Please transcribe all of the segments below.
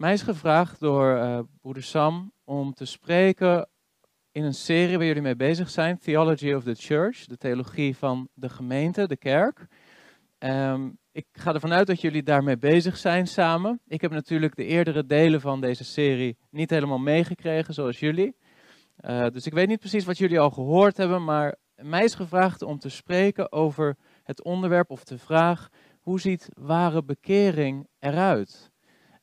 mij is gevraagd door uh, broeder Sam om te spreken in een serie waar jullie mee bezig zijn, Theology of the Church, de theologie van de gemeente, de kerk. Um, ik ga ervan uit dat jullie daarmee bezig zijn samen. Ik heb natuurlijk de eerdere delen van deze serie niet helemaal meegekregen, zoals jullie. Uh, dus ik weet niet precies wat jullie al gehoord hebben, maar mij is gevraagd om te spreken over het onderwerp of de vraag: hoe ziet ware bekering eruit?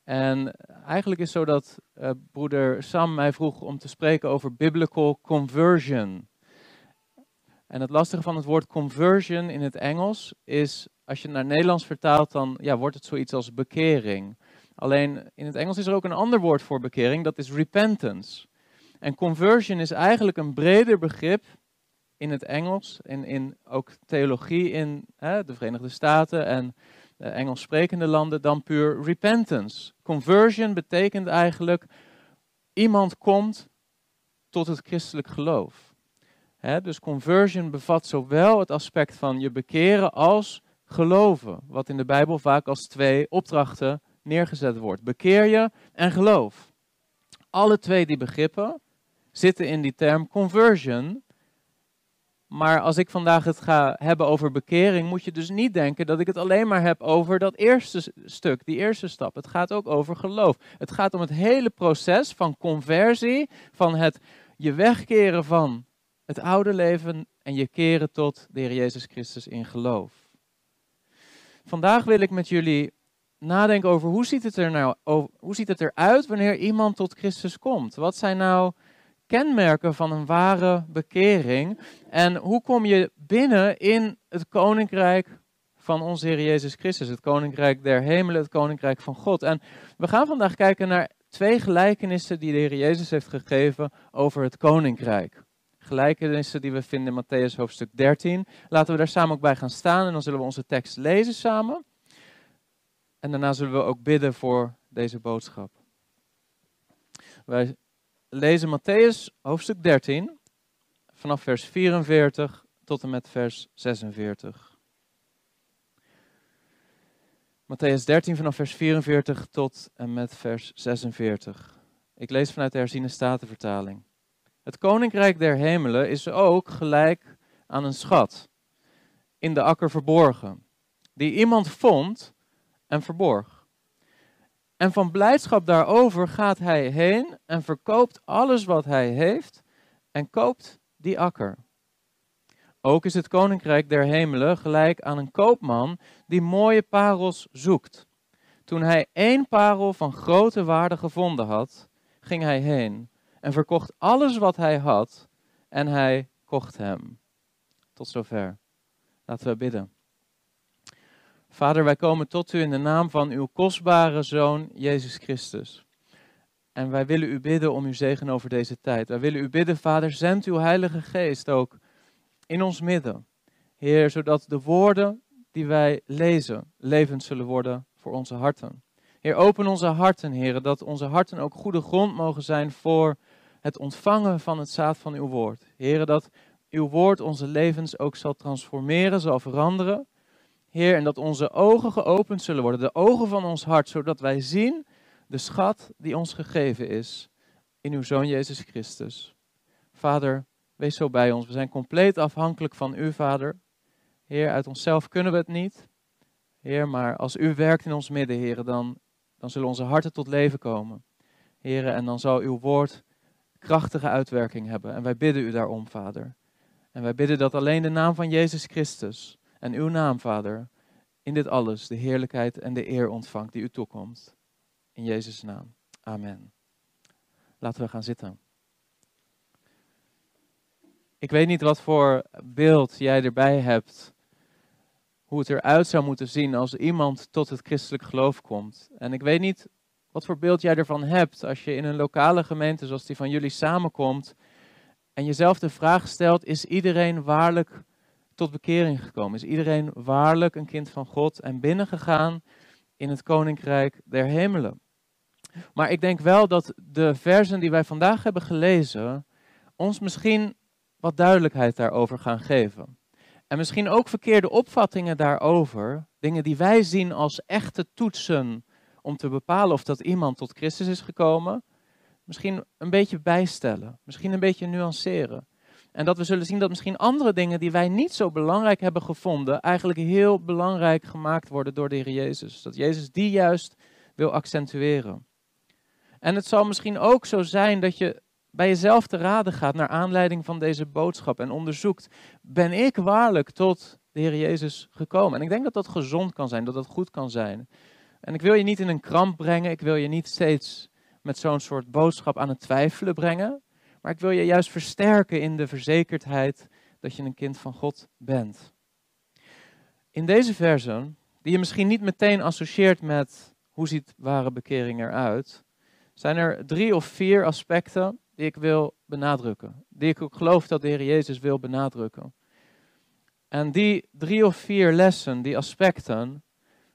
En eigenlijk is het zo dat uh, broeder Sam mij vroeg om te spreken over biblical conversion. En het lastige van het woord conversion in het Engels is, als je het naar Nederlands vertaalt, dan ja, wordt het zoiets als bekering. Alleen in het Engels is er ook een ander woord voor bekering, dat is repentance. En conversion is eigenlijk een breder begrip in het Engels, in, in ook theologie in hè, de Verenigde Staten en Engels sprekende landen, dan puur repentance. Conversion betekent eigenlijk iemand komt tot het christelijk geloof. dus conversion bevat zowel het aspect van je bekeren als geloven, wat in de Bijbel vaak als twee opdrachten neergezet wordt. Bekeer je en geloof. Alle twee die begrippen zitten in die term conversion. Maar als ik vandaag het ga hebben over bekering, moet je dus niet denken dat ik het alleen maar heb over dat eerste stuk, die eerste stap. Het gaat ook over geloof. Het gaat om het hele proces van conversie, van het je wegkeren van het oude leven en je keren tot de Heer Jezus Christus in geloof. Vandaag wil ik met jullie nadenken over hoe ziet het er nou hoe ziet het eruit wanneer iemand tot Christus komt? Wat zijn nou kenmerken van een ware bekering. En hoe kom je binnen in het koninkrijk van onze Heer Jezus Christus, het koninkrijk der hemelen, het koninkrijk van God. En we gaan vandaag kijken naar twee gelijkenissen die de Heer Jezus heeft gegeven over het koninkrijk. Gelijkenissen die we vinden in Matthäus hoofdstuk 13. Laten we daar samen ook bij gaan staan en dan zullen we onze tekst lezen samen. En daarna zullen we ook bidden voor deze boodschap. Wij lezen Matthäus hoofdstuk 13, vanaf vers 44 tot en met vers 46. Matthäus 13 vanaf vers 44 tot en met vers 46. Ik lees vanuit de herziene statenvertaling. Het koninkrijk der hemelen is ook gelijk aan een schat, in de akker verborgen, die iemand vond en verborg. En van blijdschap daarover gaat hij heen en verkoopt alles wat hij heeft en koopt die akker. Ook is het koninkrijk der hemelen gelijk aan een koopman die mooie parels zoekt. Toen hij één parel van grote waarde gevonden had, ging hij heen en verkocht alles wat hij had en hij kocht hem. Tot zover. Laten we bidden. Vader, wij komen tot u in de naam van uw kostbare Zoon, Jezus Christus. En wij willen u bidden om uw zegen over deze tijd. Wij willen u bidden, Vader, zend uw Heilige Geest ook in ons midden. Heer, zodat de woorden die wij lezen levend zullen worden voor onze harten. Heer, open onze harten, Heer, dat onze harten ook goede grond mogen zijn voor het ontvangen van het zaad van uw woord. Heer, dat uw woord onze levens ook zal transformeren, zal veranderen. Heer, en dat onze ogen geopend zullen worden, de ogen van ons hart, zodat wij zien de schat die ons gegeven is in uw Zoon Jezus Christus. Vader, wees zo bij ons. We zijn compleet afhankelijk van u, Vader. Heer, uit onszelf kunnen we het niet. Heer, maar als u werkt in ons midden, Heer, dan, dan zullen onze harten tot leven komen. Heer, en dan zal uw woord krachtige uitwerking hebben. En wij bidden u daarom, Vader. En wij bidden dat alleen de naam van Jezus Christus en uw naam, Vader, in dit alles de heerlijkheid en de eer ontvangt die u toekomt. In Jezus' naam. Amen. Laten we gaan zitten. Ik weet niet wat voor beeld jij erbij hebt. Hoe het eruit zou moeten zien als iemand tot het christelijk geloof komt. En ik weet niet wat voor beeld jij ervan hebt als je in een lokale gemeente zoals die van jullie samenkomt. En jezelf de vraag stelt: is iedereen waarlijk tot bekering gekomen? Is iedereen waarlijk een kind van God en binnengegaan in het koninkrijk der hemelen? Maar ik denk wel dat de versen die wij vandaag hebben gelezen ons misschien wat duidelijkheid daarover gaan geven. En misschien ook verkeerde opvattingen daarover, dingen die wij zien als echte toetsen om te bepalen of dat iemand tot Christus is gekomen, misschien een beetje bijstellen, misschien een beetje nuanceren. En dat we zullen zien dat misschien andere dingen die wij niet zo belangrijk hebben gevonden, eigenlijk heel belangrijk gemaakt worden door de Heer Jezus. Dat Jezus die juist wil accentueren. En het zal misschien ook zo zijn dat je bij jezelf te raden gaat naar aanleiding van deze boodschap en onderzoekt, ben ik waarlijk tot de Heer Jezus gekomen? En ik denk dat dat gezond kan zijn, dat dat goed kan zijn. En ik wil je niet in een kramp brengen, ik wil je niet steeds met zo'n soort boodschap aan het twijfelen brengen, maar ik wil je juist versterken in de verzekerdheid dat je een kind van God bent. In deze verse, die je misschien niet meteen associeert met hoe ziet ware bekering eruit, zijn er drie of vier aspecten die ik wil benadrukken. Die ik ook geloof dat de Heer Jezus wil benadrukken. En die drie of vier lessen, die aspecten,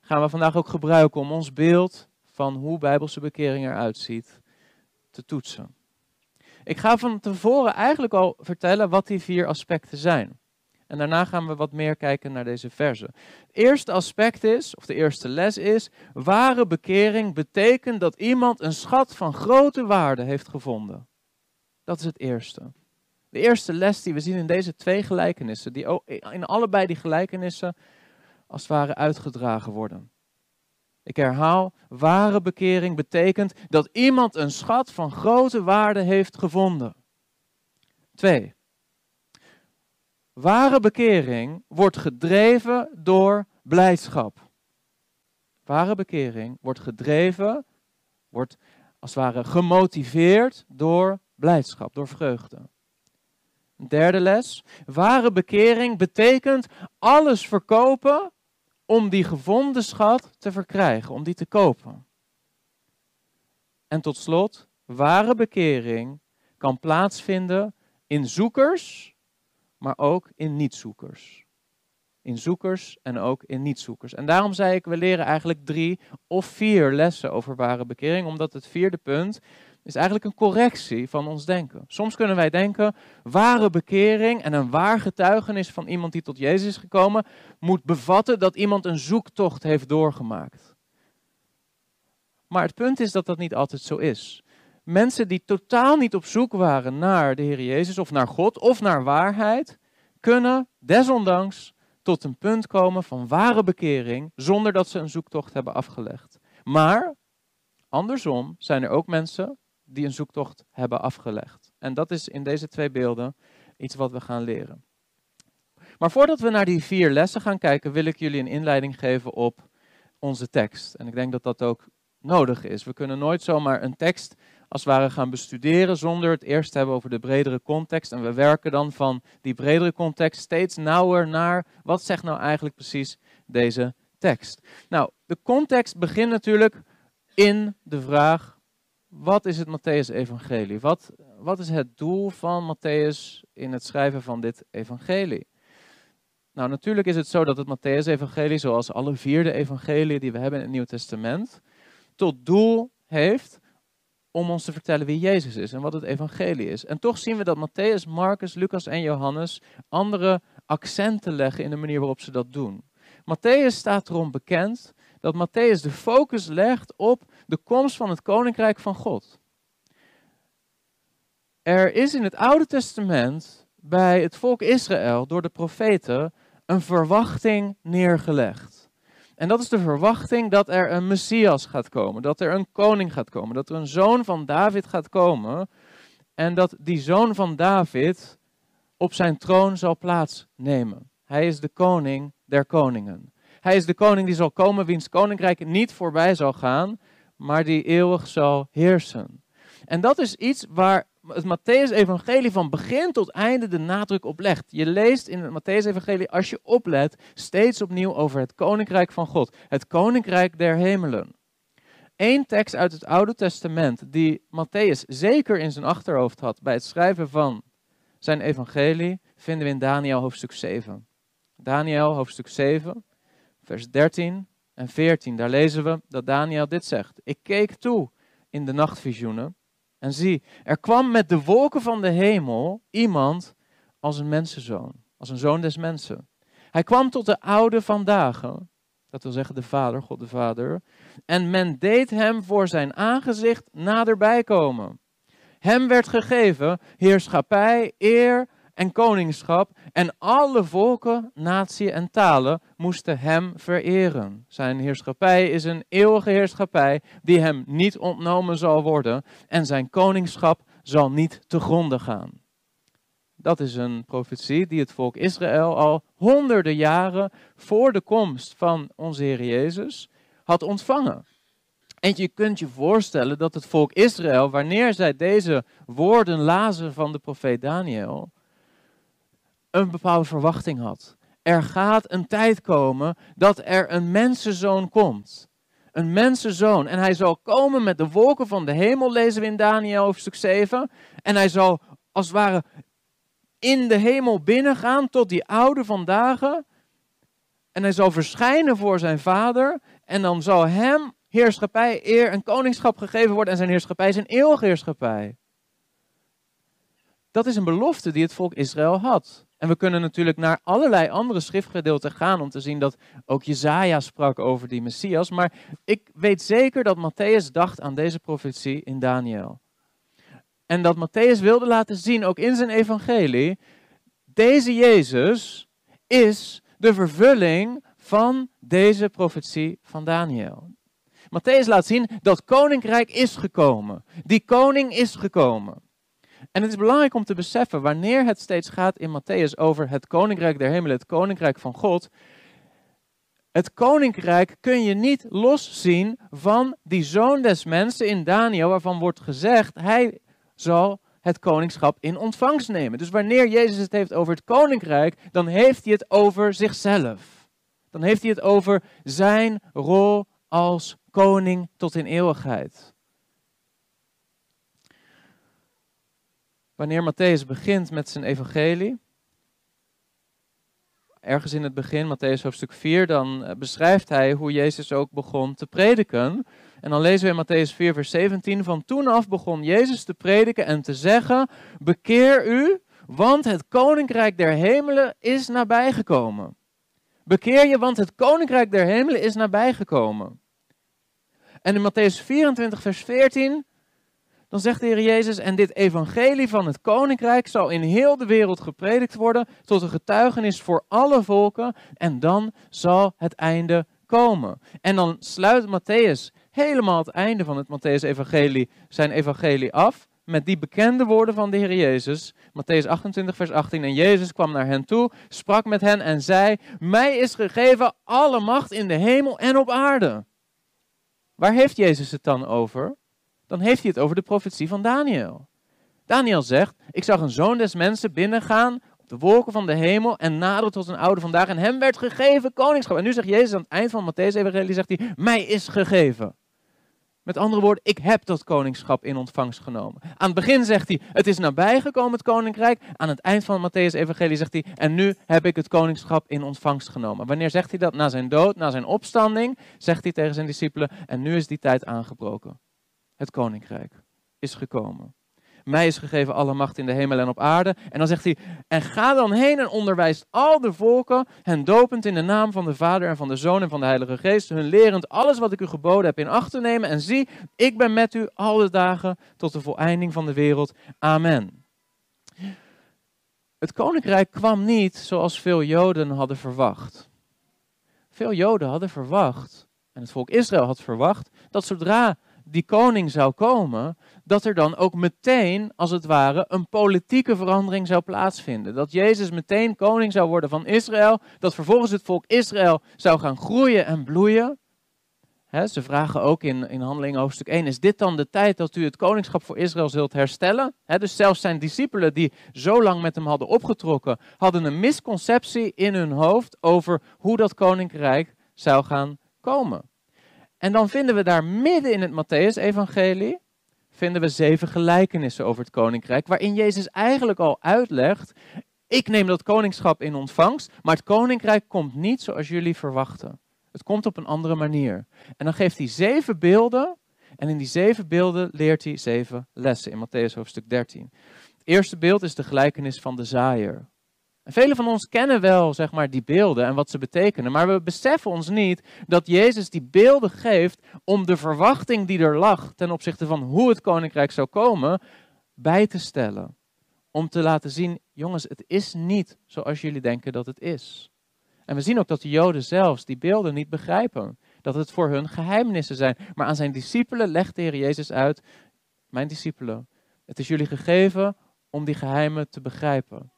gaan we vandaag ook gebruiken om ons beeld van hoe Bijbelse bekering eruit ziet te toetsen. Ik ga van tevoren eigenlijk al vertellen wat die vier aspecten zijn. En daarna gaan we wat meer kijken naar deze verse. Het eerste aspect is, of de eerste les is, ware bekering betekent dat iemand een schat van grote waarde heeft gevonden. Dat is het eerste. De eerste les die we zien in deze twee gelijkenissen, die in allebei die gelijkenissen als het ware uitgedragen worden. Ik herhaal, ware bekering betekent dat iemand een schat van grote waarde heeft gevonden. Twee. Ware bekering wordt gedreven door blijdschap. Ware bekering wordt gedreven, wordt als het ware gemotiveerd door blijdschap, door vreugde. Derde les. Ware bekering betekent alles verkopen om die gevonden schat te verkrijgen, om die te kopen. En tot slot, ware bekering kan plaatsvinden in zoekers, maar ook in niet-zoekers. In zoekers en ook in niet-zoekers. En daarom zei ik, we leren eigenlijk drie of vier lessen over ware bekering, omdat het vierde punt is eigenlijk een correctie van ons denken. Soms kunnen wij denken, ware bekering en een waar getuigenis van iemand die tot Jezus is gekomen, moet bevatten dat iemand een zoektocht heeft doorgemaakt. Maar het punt is dat dat niet altijd zo is. Mensen die totaal niet op zoek waren naar de Heer Jezus of naar God of naar waarheid, kunnen desondanks tot een punt komen van ware bekering zonder dat ze een zoektocht hebben afgelegd. Maar andersom zijn er ook mensen die een zoektocht hebben afgelegd. En dat is in deze twee beelden iets wat we gaan leren. Maar voordat we naar die vier lessen gaan kijken, wil ik jullie een inleiding geven op onze tekst. En ik denk dat dat ook nodig is. We kunnen nooit zomaar een tekst als het ware gaan bestuderen zonder het eerst te hebben over de bredere context. En we werken dan van die bredere context steeds nauwer naar wat zegt nou eigenlijk precies deze tekst. Nou, de context begint natuurlijk in de vraag wat is het Matthäus-evangelie? Wat, wat is het doel van Matthäus in het schrijven van dit evangelie? Nou, natuurlijk is het zo dat het Matthäus-evangelie, zoals alle vierde evangelieën die we hebben in het Nieuw Testament, tot doel heeft om ons te vertellen wie Jezus is en wat het evangelie is. En toch zien we dat Matthäus, Marcus, Lucas en Johannes andere accenten leggen in de manier waarop ze dat doen. Matthäus staat erom bekend dat Matthäus de focus legt op de komst van het koninkrijk van God. Er is in het Oude Testament bij het volk Israël door de profeten een verwachting neergelegd. En dat is de verwachting dat er een Messias gaat komen, dat er een koning gaat komen, dat er een zoon van David gaat komen en dat die zoon van David op zijn troon zal plaatsnemen. Hij is de koning der koningen. Hij is de koning die zal komen, wiens koninkrijk niet voorbij zal gaan, maar die eeuwig zal heersen. En dat is iets waar het Matthäus-evangelie van begin tot einde de nadruk op legt. Je leest in het Matthäus-evangelie, als je oplet, steeds opnieuw over het koninkrijk van God. Het koninkrijk der hemelen. Eén tekst uit het Oude Testament die Matthäus zeker in zijn achterhoofd had bij het schrijven van zijn evangelie, vinden we in Daniel hoofdstuk 7. Daniel hoofdstuk 7, vers 13 en 14. Daar lezen we dat Daniel dit zegt. Ik keek toe in de nachtvisioenen en zie, er kwam met de wolken van de hemel iemand als een mensenzoon, als een zoon des mensen. Hij kwam tot de oude van dagen Dat wil zeggen de Vader, God de Vader. En men deed hem voor zijn aangezicht naderbij komen. Hem werd gegeven heerschappij, eer en koningschap. En alle volken, natie en talen moesten hem vereren. Zijn heerschappij is een eeuwige heerschappij die hem niet ontnomen zal worden. En zijn koningschap zal niet te gronden gaan. Dat is een profetie die het volk Israël al honderden jaren voor de komst van onze Heer Jezus had ontvangen. En je kunt je voorstellen dat het volk Israël, wanneer zij deze woorden lazen van de profeet Daniel, een bepaalde verwachting had. Er gaat een tijd komen dat er een mensenzoon komt. Een mensenzoon. En hij zal komen met de wolken van de hemel, lezen we in Daniel hoofdstuk 7. En hij zal als het ware in de hemel binnengaan tot die oude vandaag. En hij zal verschijnen voor zijn vader. En dan zal hem heerschappij, eer en koningschap gegeven worden. En zijn heerschappij een eeuwige heerschappij. Dat is een belofte die het volk Israël had. En we kunnen natuurlijk naar allerlei andere schriftgedeelten gaan om te zien dat ook Jezaja sprak over die Messias. Maar ik weet zeker dat Matthäus dacht aan deze profetie in Daniel. En dat Matthäus wilde laten zien, ook in zijn evangelie, deze Jezus is de vervulling van deze profetie van Daniel. Matthäus laat zien dat koninkrijk is gekomen. Die koning is gekomen. En het is belangrijk om te beseffen, wanneer het steeds gaat in Matthäus over het koninkrijk der hemelen, het koninkrijk van God. Het koninkrijk kun je niet loszien van die zoon des mensen in Daniel, waarvan wordt gezegd, hij zal het koningschap in ontvangst nemen. Dus wanneer Jezus het heeft over het koninkrijk, dan heeft hij het over zichzelf. Dan heeft hij het over zijn rol als koning tot in eeuwigheid. Wanneer Matthäus begint met zijn evangelie, ergens in het begin, Matthäus hoofdstuk 4, dan eh, beschrijft hij hoe Jezus ook begon te prediken. En dan lezen we in Matthäus 4, vers 17, van toen af begon Jezus te prediken en te zeggen, bekeer u, want het koninkrijk der hemelen is nabijgekomen. Bekeer je, want het koninkrijk der hemelen is nabijgekomen. En in Matthäus 24, vers 14, dan zegt de Heer Jezus, en dit evangelie van het koninkrijk zal in heel de wereld gepredikt worden tot een getuigenis voor alle volken en dan zal het einde komen. En dan sluit Matthäus helemaal het einde van het Matthäus-evangelie zijn evangelie af met die bekende woorden van de Heer Jezus. Matthäus 28, vers 18. En Jezus kwam naar hen toe, sprak met hen en zei: Mij is gegeven alle macht in de hemel en op aarde. Waar heeft Jezus het dan over? Dan heeft hij het over de profetie van Daniel. Daniel zegt: Ik zag een zoon des mensen binnengaan op de wolken van de hemel en naderen tot een oude vandaag. En hem werd gegeven koningschap. En nu zegt Jezus aan het eind van Matthäus Evangelie: zegt hij, Mij is gegeven. Met andere woorden, ik heb dat koningschap in ontvangst genomen. Aan het begin zegt hij, het is nabijgekomen het koninkrijk. Aan het eind van Matthäus evangelie zegt hij, en nu heb ik het koningschap in ontvangst genomen. Wanneer zegt hij dat? Na zijn dood, na zijn opstanding, zegt hij tegen zijn discipelen, en nu is die tijd aangebroken. Het koninkrijk is gekomen. Mij is gegeven alle macht in de hemel en op aarde. En dan zegt hij, en ga dan heen en onderwijst al de volken, hen dopend in de naam van de Vader en van de Zoon en van de Heilige Geest, hun lerend alles wat ik u geboden heb in acht te nemen. En zie, ik ben met u al de dagen tot de voleinding van de wereld. Amen. Het koninkrijk kwam niet zoals veel Joden hadden verwacht. Veel Joden hadden verwacht, en het volk Israël had verwacht, dat zodra die koning zou komen, dat er dan ook meteen, als het ware, een politieke verandering zou plaatsvinden. Dat Jezus meteen koning zou worden van Israël, dat vervolgens het volk Israël zou gaan groeien en bloeien. ze vragen ook in, in Handelingen hoofdstuk 1, is dit dan de tijd dat u het koningschap voor Israël zult herstellen? dus zelfs zijn discipelen die zo lang met hem hadden opgetrokken, hadden een misconceptie in hun hoofd over hoe dat koninkrijk zou gaan komen. En dan vinden we daar midden in het Matthäus-evangelie, vinden we zeven gelijkenissen over het koninkrijk, waarin Jezus eigenlijk al uitlegt, ik neem dat koningschap in ontvangst, maar het koninkrijk komt niet zoals jullie verwachten. Het komt op een andere manier. En dan geeft hij zeven beelden, en in die zeven beelden leert hij zeven lessen in Matthäus hoofdstuk 13. Het eerste beeld is de gelijkenis van de zaaier. En velen van ons kennen wel zeg maar, die beelden en wat ze betekenen, maar we beseffen ons niet dat Jezus die beelden geeft om de verwachting die er lag ten opzichte van hoe het koninkrijk zou komen, bij te stellen. Om te laten zien, jongens, het is niet zoals jullie denken dat het is. En we zien ook dat de Joden zelfs die beelden niet begrijpen. Dat het voor hun geheimnissen zijn. Maar aan zijn discipelen legt de Heer Jezus uit, mijn discipelen, het is jullie gegeven om die geheimen te begrijpen.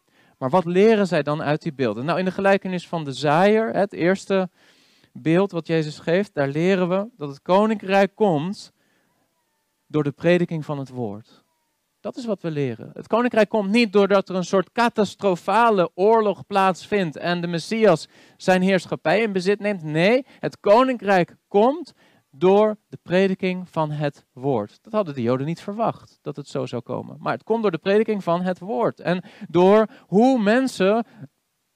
Maar wat leren zij dan uit die beelden? Nou, in de gelijkenis van de zaaier, het eerste beeld wat Jezus geeft, daar leren we dat het koninkrijk komt door de prediking van het woord. Dat is wat we leren. Het koninkrijk komt niet doordat er een soort catastrofale oorlog plaatsvindt en de Messias zijn heerschappij in bezit neemt. Nee, het koninkrijk komt door de prediking van het woord. Dat hadden de Joden niet verwacht, dat het zo zou komen. Maar het komt door de prediking van het woord. En door hoe mensen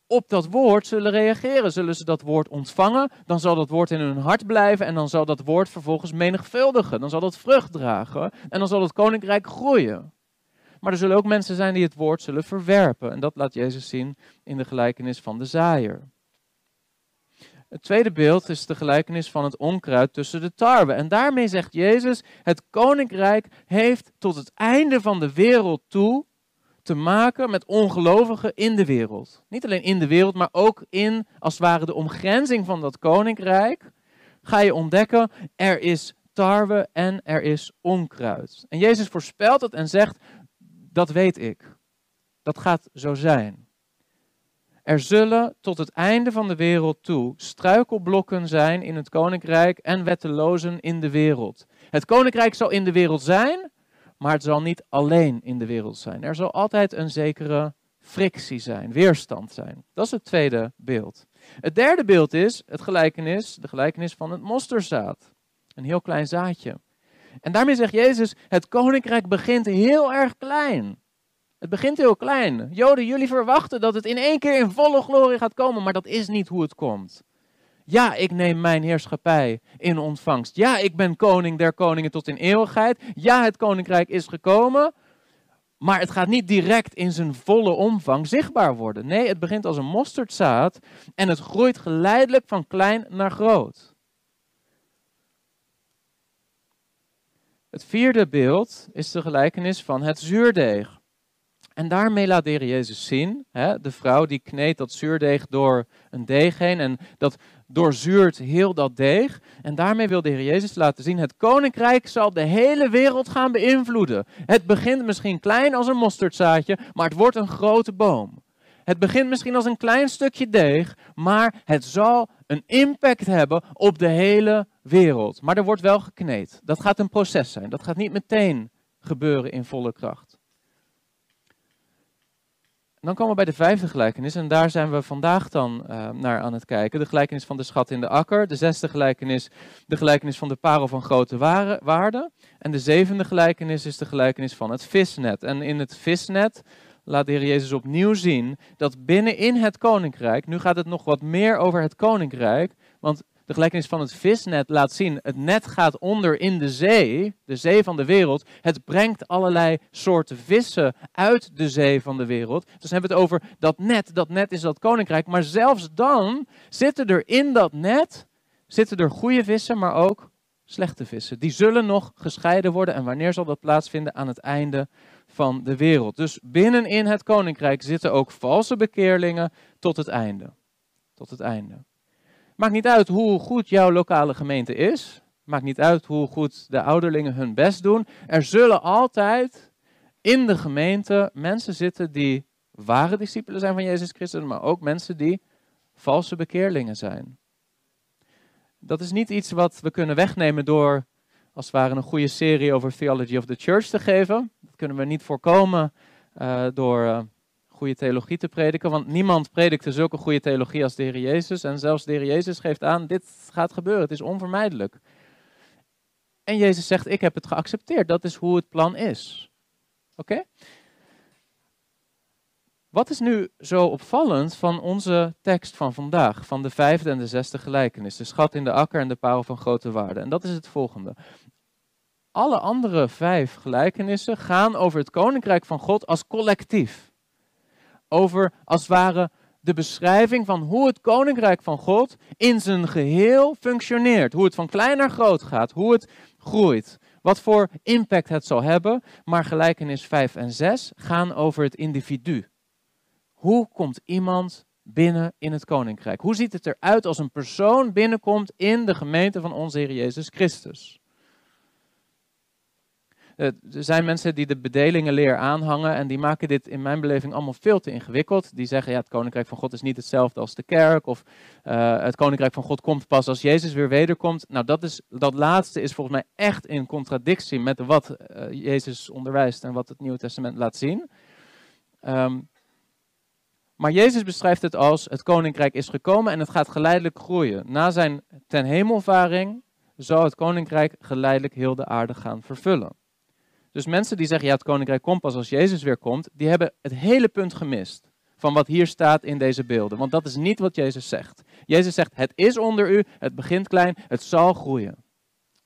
op dat woord zullen reageren. Zullen ze dat woord ontvangen, dan zal dat woord in hun hart blijven en dan zal dat woord vervolgens menigvuldigen. Dan zal dat vrucht dragen en dan zal het koninkrijk groeien. Maar er zullen ook mensen zijn die het woord zullen verwerpen. En dat laat Jezus zien in de gelijkenis van de zaaier. Het tweede beeld is de gelijkenis van het onkruid tussen de tarwe. En daarmee zegt Jezus, het koninkrijk heeft tot het einde van de wereld toe te maken met ongelovigen in de wereld. Niet alleen in de wereld, maar ook in, als het ware, de omgrenzing van dat koninkrijk. Ga je ontdekken, er is tarwe en er is onkruid. En Jezus voorspelt het en zegt, dat weet ik. Dat gaat zo zijn. Er zullen tot het einde van de wereld toe struikelblokken zijn in het koninkrijk en wettelozen in de wereld. Het koninkrijk zal in de wereld zijn, maar het zal niet alleen in de wereld zijn. Er zal altijd een zekere frictie zijn, weerstand zijn. Dat is het tweede beeld. Het derde beeld is het gelijkenis, de gelijkenis van het mosterdzaad. Een heel klein zaadje. En daarmee zegt Jezus, het koninkrijk begint heel erg klein. Het begint heel klein. Joden, jullie verwachten dat het in één keer in volle glorie gaat komen, maar dat is niet hoe het komt. Ja, ik neem mijn heerschappij in ontvangst. Ja, ik ben koning der koningen tot in eeuwigheid. Ja, het koninkrijk is gekomen. Maar het gaat niet direct in zijn volle omvang zichtbaar worden. Nee, het begint als een mosterdzaad en het groeit geleidelijk van klein naar groot. Het vierde beeld is de gelijkenis van het zuurdeeg. En daarmee laat de Heer Jezus zien, hè, de vrouw die kneedt dat zuurdeeg door een deeg heen en dat doorzuurt heel dat deeg. En daarmee wil de Heer Jezus laten zien, het koninkrijk zal de hele wereld gaan beïnvloeden. Het begint misschien klein als een mosterdzaadje, maar het wordt een grote boom. Het begint misschien als een klein stukje deeg, maar het zal een impact hebben op de hele wereld. Maar er wordt wel gekneed. Dat gaat een proces zijn. Dat gaat niet meteen gebeuren in volle kracht. Dan komen we bij de vijfde gelijkenis en daar zijn we vandaag dan uh, naar aan het kijken. De gelijkenis van de schat in de akker. De zesde gelijkenis, de gelijkenis van de parel van grote waarde. En de zevende gelijkenis is de gelijkenis van het visnet. En in het visnet laat de Heer Jezus opnieuw zien dat binnenin het koninkrijk, nu gaat het nog wat meer over het koninkrijk, want de gelijkenis van het visnet laat zien, het net gaat onder in de zee, de zee van de wereld. Het brengt allerlei soorten vissen uit de zee van de wereld. Dus hebben we het over dat net, dat net is dat koninkrijk. Maar zelfs dan zitten er in dat net, zitten er goede vissen, maar ook slechte vissen. Die zullen nog gescheiden worden. En wanneer zal dat plaatsvinden? Aan het einde van de wereld. Dus binnenin het koninkrijk zitten ook valse bekeerlingen tot het einde. Tot het einde. Maakt niet uit hoe goed jouw lokale gemeente is. Maakt niet uit hoe goed de ouderlingen hun best doen. Er zullen altijd in de gemeente mensen zitten die ware discipelen zijn van Jezus Christus, maar ook mensen die valse bekeerlingen zijn. Dat is niet iets wat we kunnen wegnemen door als het ware een goede serie over Theology of the Church te geven. Dat kunnen we niet voorkomen uh, door uh, goede theologie te prediken, want niemand predikte zulke goede theologie als de Heer Jezus. En zelfs de Heer Jezus geeft aan, dit gaat gebeuren, het is onvermijdelijk. En Jezus zegt, ik heb het geaccepteerd, dat is hoe het plan is. Oké? Wat is nu zo opvallend van onze tekst van vandaag, van de vijfde en de zesde gelijkenis, de schat in de akker en de parel van grote waarde? En dat is het volgende. Alle andere vijf gelijkenissen gaan over het koninkrijk van God als collectief. Over als het ware de beschrijving van hoe het koninkrijk van God in zijn geheel functioneert. Hoe het van klein naar groot gaat, hoe het groeit. Wat voor impact het zal hebben. Maar gelijkenis 5 en 6 gaan over het individu. Hoe komt iemand binnen in het koninkrijk? Hoe ziet het eruit als een persoon binnenkomt in de gemeente van onze Heer Jezus Christus? Eh, er zijn mensen die de bedelingenleer aanhangen en die maken dit in mijn beleving allemaal veel te ingewikkeld. Die zeggen, ja, het koninkrijk van God is niet hetzelfde als de kerk. Of uh, het koninkrijk van God komt pas als Jezus weer wederkomt. Nou, dat, is, dat laatste is volgens mij echt in contradictie met wat uh, Jezus onderwijst en wat het Nieuwe Testament laat zien. Um, maar Jezus beschrijft het als het koninkrijk is gekomen en het gaat geleidelijk groeien. Na zijn ten hemelvaring zal het koninkrijk geleidelijk heel de aarde gaan vervullen. Dus mensen die zeggen, ja, het koninkrijk komt pas als Jezus weer komt, die hebben het hele punt gemist van wat hier staat in deze beelden. Want dat is niet wat Jezus zegt. Jezus zegt, het is onder u, het begint klein, het zal groeien.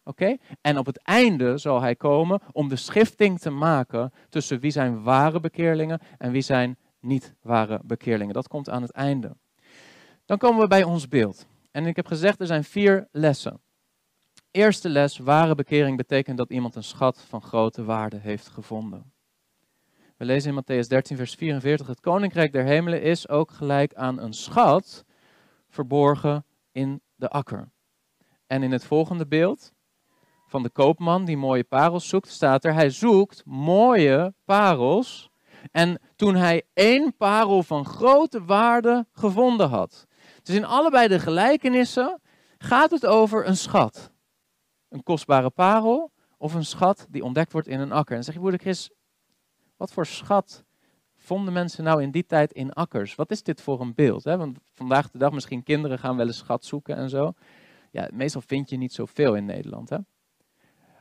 Oké? En op het einde zal hij komen om de schifting te maken tussen wie zijn ware bekeerlingen en wie zijn niet ware bekeerlingen. Dat komt aan het einde. Dan komen we bij ons beeld. En ik heb gezegd, er zijn vier lessen. Eerste les, ware bekering betekent dat iemand een schat van grote waarde heeft gevonden. We lezen in Matthäus 13, vers 44, het koninkrijk der hemelen is ook gelijk aan een schat verborgen in de akker. En in het volgende beeld van de koopman die mooie parels zoekt, staat er, hij zoekt mooie parels. En toen hij één parel van grote waarde gevonden had. Dus in allebei de gelijkenissen gaat het over een schat een kostbare parel of een schat die ontdekt wordt in een akker. En dan zeg je, broeder Chris, wat voor schat vonden mensen nou in die tijd in akkers? Wat is dit voor een beeld? Hè? Want vandaag de dag misschien kinderen gaan wel eens schat zoeken en zo. Ja, meestal vind je niet zoveel in Nederland. Hè?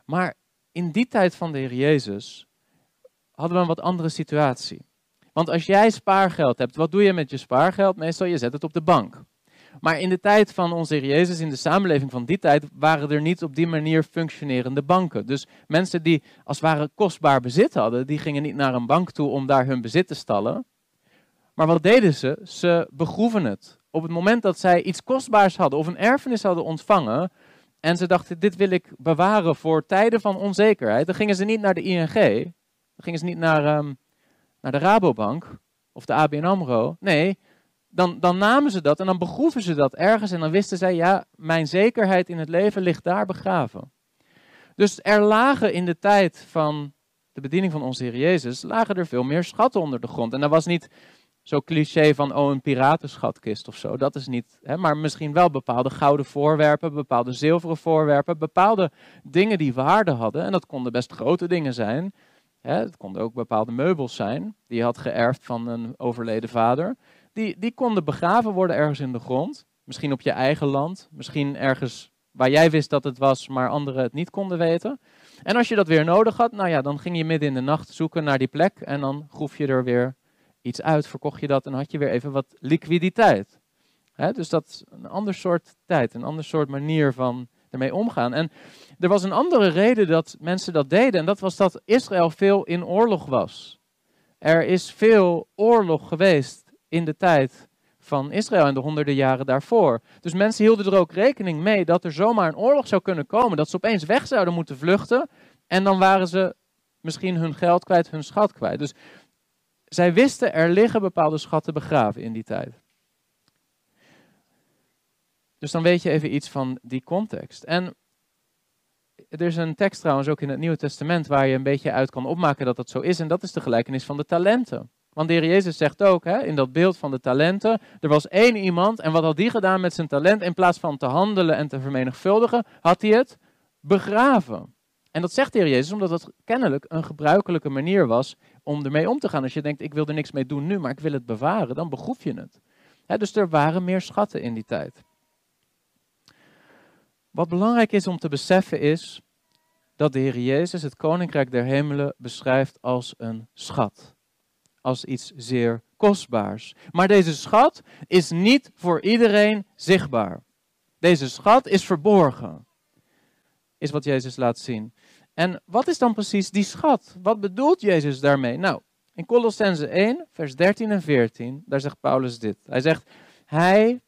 Maar in die tijd van de Heer Jezus hadden we een wat andere situatie. Want als jij spaargeld hebt, wat doe je met je spaargeld? Meestal je zet het op de bank. Maar in de tijd van onze Heer Jezus, in de samenleving van die tijd, waren er niet op die manier functionerende banken. Dus mensen die als het ware kostbaar bezit hadden, die gingen niet naar een bank toe om daar hun bezit te stallen. Maar wat deden ze? Ze begroeven het. Op het moment dat zij iets kostbaars hadden of een erfenis hadden ontvangen, en ze dachten, dit wil ik bewaren voor tijden van onzekerheid, dan gingen ze niet naar de ING, dan gingen ze niet naar, um, naar de Rabobank of de ABN AMRO. Nee, dan, dan namen ze dat en dan begroeven ze dat ergens en dan wisten zij, ja, mijn zekerheid in het leven ligt daar begraven. Dus er lagen in de tijd van de bediening van onze Heer Jezus, lagen er veel meer schatten onder de grond. En dat was niet zo cliché van, oh, een piratenschatkist of zo. Dat is niet, hè, maar misschien wel bepaalde gouden voorwerpen, bepaalde zilveren voorwerpen, bepaalde dingen die waarde hadden. En dat konden best grote dingen zijn. Hè, het konden ook bepaalde meubels zijn, die je had geërfd van een overleden vader die, die konden begraven worden ergens in de grond. Misschien op je eigen land, misschien ergens waar jij wist dat het was, maar anderen het niet konden weten. En als je dat weer nodig had, nou ja, dan ging je midden in de nacht zoeken naar die plek en dan groef je er weer iets uit, verkocht je dat en had je weer even wat liquiditeit. dus dat is een ander soort tijd, een ander soort manier van ermee omgaan. En er was een andere reden dat mensen dat deden en dat was dat Israël veel in oorlog was. Er is veel oorlog geweest in de tijd van Israël en de honderden jaren daarvoor. Dus mensen hielden er ook rekening mee dat er zomaar een oorlog zou kunnen komen, dat ze opeens weg zouden moeten vluchten en dan waren ze misschien hun geld kwijt, hun schat kwijt. Dus zij wisten er liggen bepaalde schatten begraven in die tijd. Dus dan weet je even iets van die context. En er is een tekst trouwens ook in het Nieuwe Testament waar je een beetje uit kan opmaken dat dat zo is. En dat is de gelijkenis van de talenten. Want de Heer Jezus zegt ook hè, in dat beeld van de talenten, er was één iemand en wat had die gedaan met zijn talent? In plaats van te handelen en te vermenigvuldigen, had hij het begraven. En dat zegt de Heer Jezus omdat het kennelijk een gebruikelijke manier was om ermee om te gaan. Als je denkt, ik wil er niks mee doen nu, maar ik wil het bewaren, dan begroef je het. dus er waren meer schatten in die tijd. Wat belangrijk is om te beseffen is dat de Heer Jezus het Koninkrijk der Hemelen beschrijft als een schat als iets zeer kostbaars. Maar deze schat is niet voor iedereen zichtbaar. Deze schat is verborgen, is wat Jezus laat zien. En wat is dan precies die schat? Wat bedoelt Jezus daarmee? Nou, In Colossense 1, vers 13 en 14, daar zegt Paulus dit. Hij zegt, hij,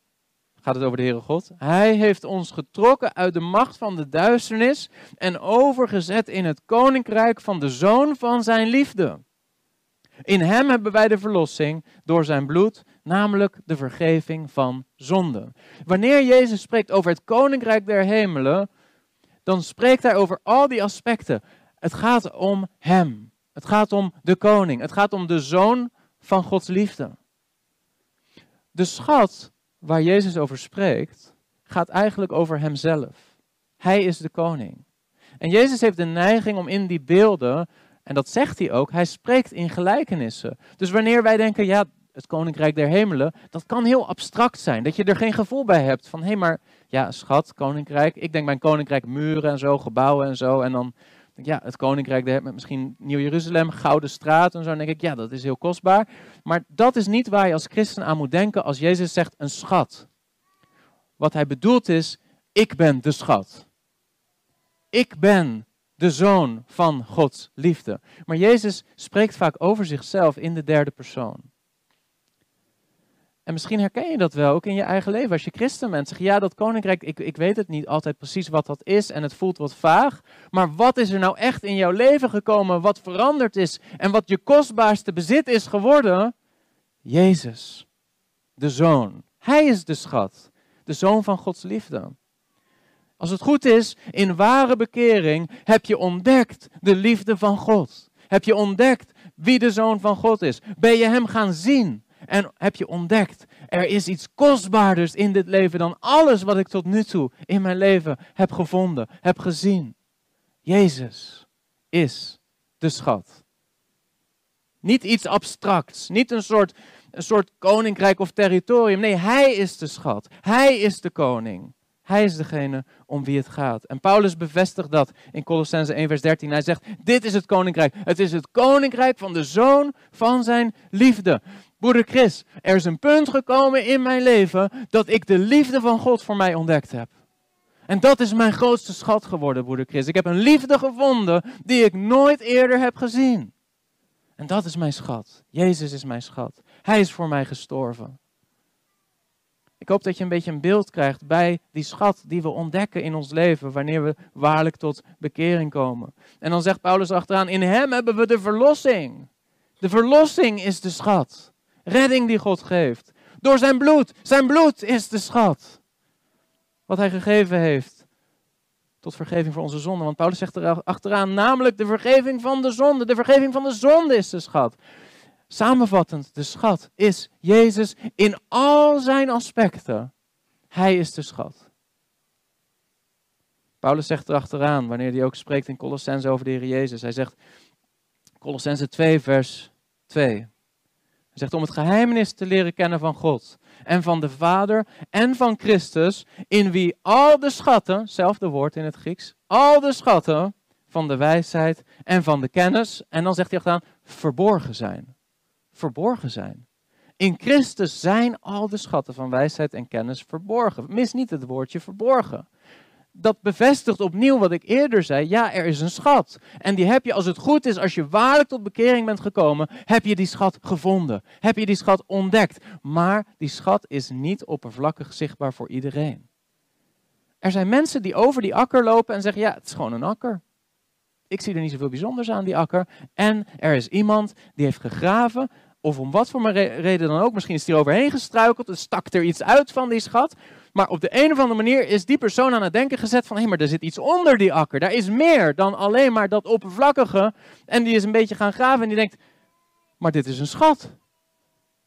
gaat het over de Heere God, hij heeft ons getrokken uit de macht van de duisternis en overgezet in het koninkrijk van de zoon van zijn liefde. In hem hebben wij de verlossing door zijn bloed, namelijk de vergeving van zonden. Wanneer Jezus spreekt over het koninkrijk der hemelen, dan spreekt hij over al die aspecten. Het gaat om hem. Het gaat om de koning. Het gaat om de zoon van Gods liefde. De schat waar Jezus over spreekt, gaat eigenlijk over hemzelf. Hij is de koning. En Jezus heeft de neiging om in die beelden, en dat zegt hij ook, hij spreekt in gelijkenissen. Dus wanneer wij denken, ja, het koninkrijk der hemelen, dat kan heel abstract zijn. Dat je er geen gevoel bij hebt van, hé, hey, maar ja, schat, koninkrijk. Ik denk bij een koninkrijk muren en zo, gebouwen en zo. En dan ja, het koninkrijk der, misschien Nieuw-Jeruzalem, Gouden Straat en zo. Dan denk ik, ja, dat is heel kostbaar. Maar dat is niet waar je als christen aan moet denken als Jezus zegt een schat. Wat hij bedoelt is, ik ben de schat. Ik ben de zoon van Gods liefde. Maar Jezus spreekt vaak over zichzelf in de derde persoon. En misschien herken je dat wel ook in je eigen leven. Als je christen bent, zeg je, ja, dat koninkrijk, ik, ik weet het niet altijd precies wat dat is en het voelt wat vaag. Maar wat is er nou echt in jouw leven gekomen, wat veranderd is en wat je kostbaarste bezit is geworden? Jezus, de Zoon. Hij is de schat, de Zoon van Gods liefde. Als het goed is, in ware bekering heb je ontdekt de liefde van God. Heb je ontdekt wie de Zoon van God is. Ben je Hem gaan zien. En heb je ontdekt, er is iets kostbaarders in dit leven dan alles wat ik tot nu toe in mijn leven heb gevonden, heb gezien. Jezus is de schat. Niet iets abstracts, niet een soort, een soort koninkrijk of territorium. Nee, Hij is de schat. Hij is de koning. Hij is degene om wie het gaat. En Paulus bevestigt dat in Colossense 1, vers 13. Hij zegt: Dit is het koninkrijk. Het is het koninkrijk van de zoon van zijn liefde. Broeder Chris, er is een punt gekomen in mijn leven dat ik de liefde van God voor mij ontdekt heb. En dat is mijn grootste schat geworden, broeder Chris. Ik heb een liefde gevonden die ik nooit eerder heb gezien. En dat is mijn schat. Jezus is mijn schat. Hij is voor mij gestorven. Ik hoop dat je een beetje een beeld krijgt bij die schat die we ontdekken in ons leven wanneer we waarlijk tot bekering komen. En dan zegt Paulus achteraan, in hem hebben we de verlossing. De verlossing is de schat. Redding die God geeft. Door zijn bloed. Zijn bloed is de schat. Wat hij gegeven heeft. Tot vergeving voor onze zonden. Want Paulus zegt er achteraan, namelijk de vergeving van de zonde. De vergeving van de zonde is de schat. Samenvattend, de schat is Jezus in al zijn aspecten. Hij is de schat. Paulus zegt er achteraan, wanneer hij ook spreekt in Colossense over de Heer Jezus. Hij zegt, Colossense 2 vers 2. Hij zegt om het geheimenis te leren kennen van God en van de Vader en van Christus, in wie al de schatten, zelfde woord in het Grieks, al de schatten van de wijsheid en van de kennis, en dan zegt hij achteraan, verborgen zijn. Verborgen zijn. In Christus zijn al de schatten van wijsheid en kennis verborgen. Mis niet het woordje verborgen dat bevestigt opnieuw wat ik eerder zei. Ja, er is een schat. En die heb je, als het goed is, als je waarlijk tot bekering bent gekomen, heb je die schat gevonden. Heb je die schat ontdekt. Maar die schat is niet oppervlakkig zichtbaar voor iedereen. Er zijn mensen die over die akker lopen en zeggen, ja, het is gewoon een akker. Ik zie er niet zoveel bijzonders aan, die akker. En er is iemand die heeft gegraven, of om wat voor reden dan ook, misschien is hij overheen gestruikeld, en stak er iets uit van die schat. Maar op de een of andere manier is die persoon aan het denken gezet van, hé, maar er zit iets onder die akker. Daar is meer dan alleen maar dat oppervlakkige. En die is een beetje gaan graven en die denkt, maar dit is een schat.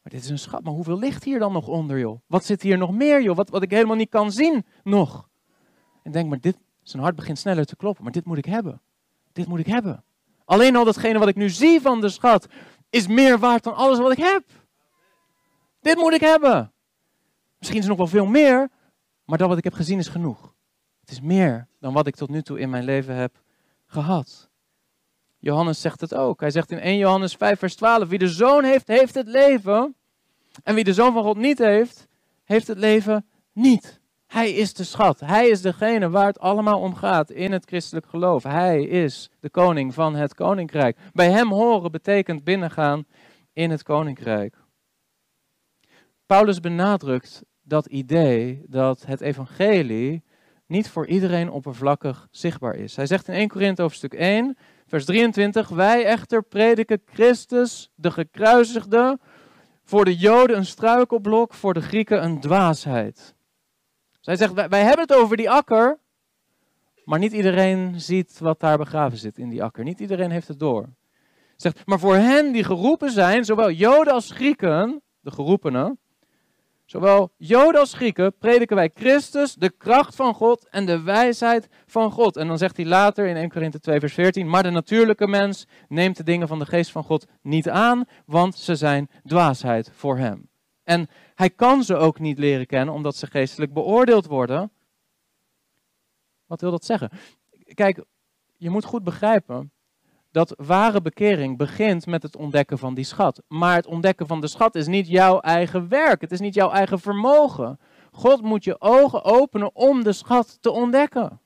Maar dit is een schat, maar hoeveel ligt hier dan nog onder, joh? Wat zit hier nog meer, joh? Wat, wat ik helemaal niet kan zien nog. En denk, maar dit, zijn hart begint sneller te kloppen, maar dit moet ik hebben. Dit moet ik hebben. Alleen al datgene wat ik nu zie van de schat is meer waard dan alles wat ik heb. Dit moet ik hebben. Misschien is er nog wel veel meer, maar dat wat ik heb gezien is genoeg. Het is meer dan wat ik tot nu toe in mijn leven heb gehad. Johannes zegt het ook. Hij zegt in 1 Johannes 5, vers 12: Wie de zoon heeft, heeft het leven. En wie de zoon van God niet heeft, heeft het leven niet. Hij is de schat. Hij is degene waar het allemaal om gaat in het christelijk geloof. Hij is de koning van het koninkrijk. Bij hem horen betekent binnengaan in het koninkrijk. Paulus benadrukt dat idee dat het evangelie niet voor iedereen oppervlakkig zichtbaar is. Hij zegt in 1 Korinthe hoofdstuk 1, vers 23, wij echter prediken Christus, de gekruisigde, voor de Joden een struikelblok, voor de Grieken een dwaasheid. Zij zegt, wij, wij hebben het over die akker, maar niet iedereen ziet wat daar begraven zit in die akker. Niet iedereen heeft het door. Zegt, maar voor hen die geroepen zijn, zowel Joden als Grieken, de geroepenen, Zowel Joden als Grieken prediken wij Christus, de kracht van God en de wijsheid van God. En dan zegt hij later in 1 Korinthe 2 vers 14, maar de natuurlijke mens neemt de dingen van de geest van God niet aan, want ze zijn dwaasheid voor hem. En hij kan ze ook niet leren kennen, omdat ze geestelijk beoordeeld worden. Wat wil dat zeggen? Kijk, je moet goed begrijpen dat ware bekering begint met het ontdekken van die schat. Maar het ontdekken van de schat is niet jouw eigen werk, het is niet jouw eigen vermogen. God moet je ogen openen om de schat te ontdekken.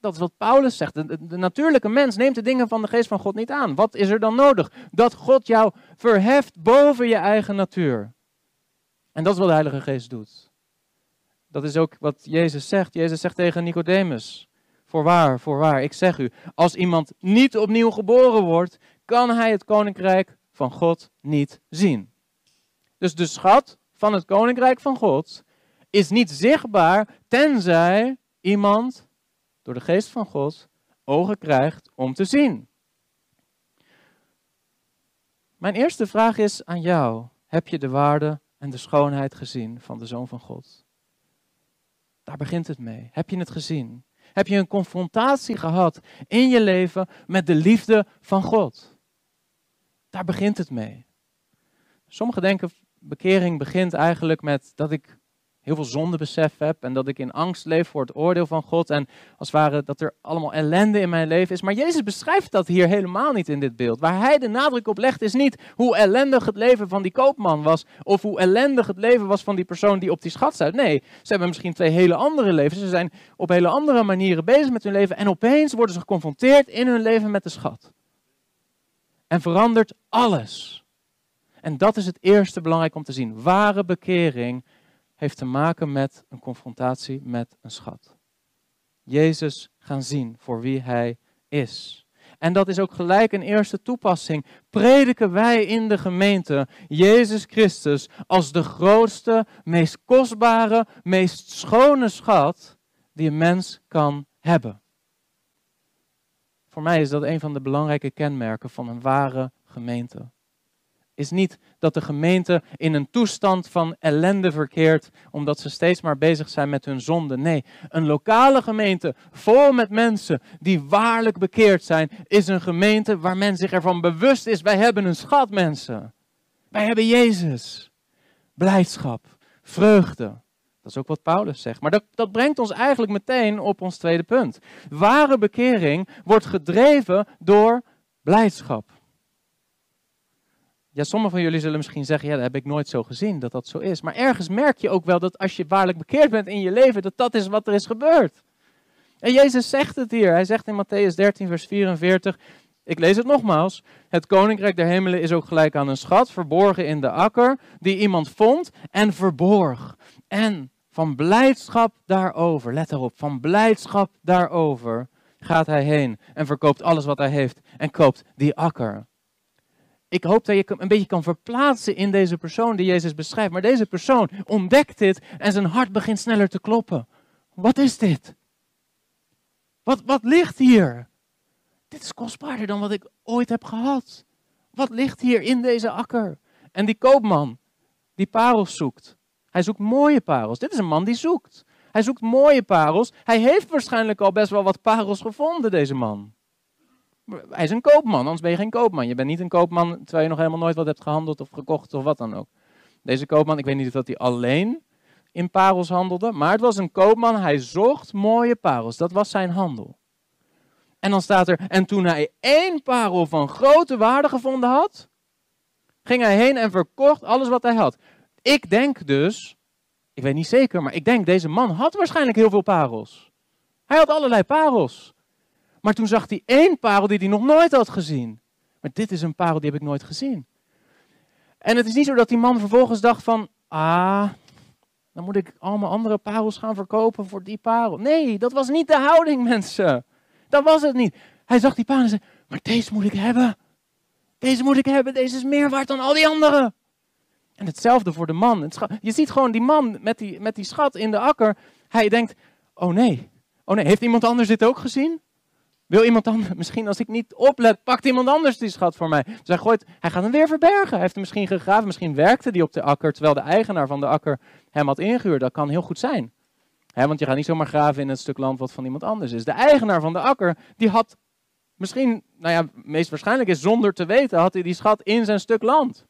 Dat is wat Paulus zegt. De, natuurlijke mens neemt de dingen van de geest van God niet aan. Wat is er dan nodig? Dat God jou verheft boven je eigen natuur. En dat is wat de Heilige Geest doet. Dat is ook wat Jezus zegt. Jezus zegt tegen Nicodemus: Voorwaar, voorwaar, ik zeg u, als iemand niet opnieuw geboren wordt, kan hij het koninkrijk van God niet zien. Dus de schat van het koninkrijk van God is niet zichtbaar tenzij iemand door de geest van God ogen krijgt om te zien. Mijn eerste vraag is aan jou. Heb je de waarde en de schoonheid gezien van de Zoon van God? Daar begint het mee. Heb je het gezien? Heb je een confrontatie gehad in je leven met de liefde van God? Daar begint het mee. Sommigen denken bekering begint eigenlijk met dat ik heel veel zondebesef heb en dat ik in angst leef voor het oordeel van God en als het ware dat er allemaal ellende in mijn leven is. Maar Jezus beschrijft dat hier helemaal niet in dit beeld. Waar hij de nadruk op legt is niet hoe ellendig het leven van die koopman was of hoe ellendig het leven was van die persoon die op die schat staat. Nee, ze hebben misschien twee hele andere levens. Ze zijn op hele andere manieren bezig met hun leven en opeens worden ze geconfronteerd in hun leven met de schat. En verandert alles. En dat is het eerste belangrijk om te zien. Ware bekering heeft te maken met een confrontatie met een schat. Jezus gaan zien voor wie hij is. En dat is ook gelijk een eerste toepassing. Prediken wij in de gemeente Jezus Christus als de grootste, meest kostbare, meest schone schat die een mens kan hebben. Voor mij is dat een van de belangrijke kenmerken van een ware gemeente is niet dat de gemeente in een toestand van ellende verkeert, omdat ze steeds maar bezig zijn met hun zonde. Nee, een lokale gemeente vol met mensen die waarlijk bekeerd zijn, is een gemeente waar men zich ervan bewust is: wij hebben een schat, mensen. Wij hebben Jezus. Blijdschap, vreugde. Dat is ook wat Paulus zegt. Maar dat, dat brengt ons eigenlijk meteen op ons tweede punt. Ware bekering wordt gedreven door blijdschap. Ja, sommigen van jullie zullen misschien zeggen, ja, dat heb ik nooit zo gezien, dat dat zo is. Maar ergens merk je ook wel dat als je waarlijk bekeerd bent in je leven, dat dat is wat er is gebeurd. En Jezus zegt het hier. Hij zegt in Matthäus 13, vers 44, ik lees het nogmaals. Het koninkrijk der hemelen is ook gelijk aan een schat, verborgen in de akker, die iemand vond en verborg. En van blijdschap daarover, let erop, van blijdschap daarover gaat hij heen en verkoopt alles wat hij heeft en koopt die akker ik hoop dat je een beetje kan verplaatsen in deze persoon die Jezus beschrijft. Maar deze persoon ontdekt dit en zijn hart begint sneller te kloppen. Wat is dit? Wat, wat ligt hier? Dit is kostbaarder dan wat ik ooit heb gehad. Wat ligt hier in deze akker? En die koopman, die parels zoekt. Hij zoekt mooie parels. Dit is een man die zoekt. Hij zoekt mooie parels. Hij heeft waarschijnlijk al best wel wat parels gevonden, deze man. Hij is een koopman, anders ben je geen koopman. Je bent niet een koopman terwijl je nog helemaal nooit wat hebt gehandeld of gekocht of wat dan ook. Deze koopman, ik weet niet of hij alleen in parels handelde, maar het was een koopman, hij zocht mooie parels. Dat was zijn handel. En dan staat er, en toen hij één parel van grote waarde gevonden had, ging hij heen en verkocht alles wat hij had. Ik denk dus ik weet niet zeker, maar ik denk deze man had waarschijnlijk heel veel parels. Hij had allerlei parels. Maar toen zag hij één parel die hij nog nooit had gezien. Maar dit is een parel die heb ik nooit gezien. En het is niet zo dat die man vervolgens dacht van, ah, dan moet ik allemaal andere parels gaan verkopen voor die parel. Nee, dat was niet de houding, mensen. Dat was het niet. Hij zag die parel en zei, maar deze moet ik hebben. Deze moet ik hebben, deze is meer waard dan al die anderen. En hetzelfde voor de man. Je ziet gewoon die man met die, met die schat in de akker. Hij denkt, oh nee, oh nee, heeft iemand anders dit ook gezien? Wil iemand anders, misschien als ik niet oplet, pakt iemand anders die schat voor mij. Dus hij, gooit, hij gaat hem weer verbergen. Hij heeft hem misschien gegraven, misschien werkte die op de akker, terwijl de eigenaar van de akker hem had ingehuurd. Dat kan heel goed zijn. want je gaat niet zomaar graven in het stuk land wat van iemand anders is. De eigenaar van de akker, die had misschien, nou ja, meest waarschijnlijk is zonder te weten, had hij die schat in zijn stuk land.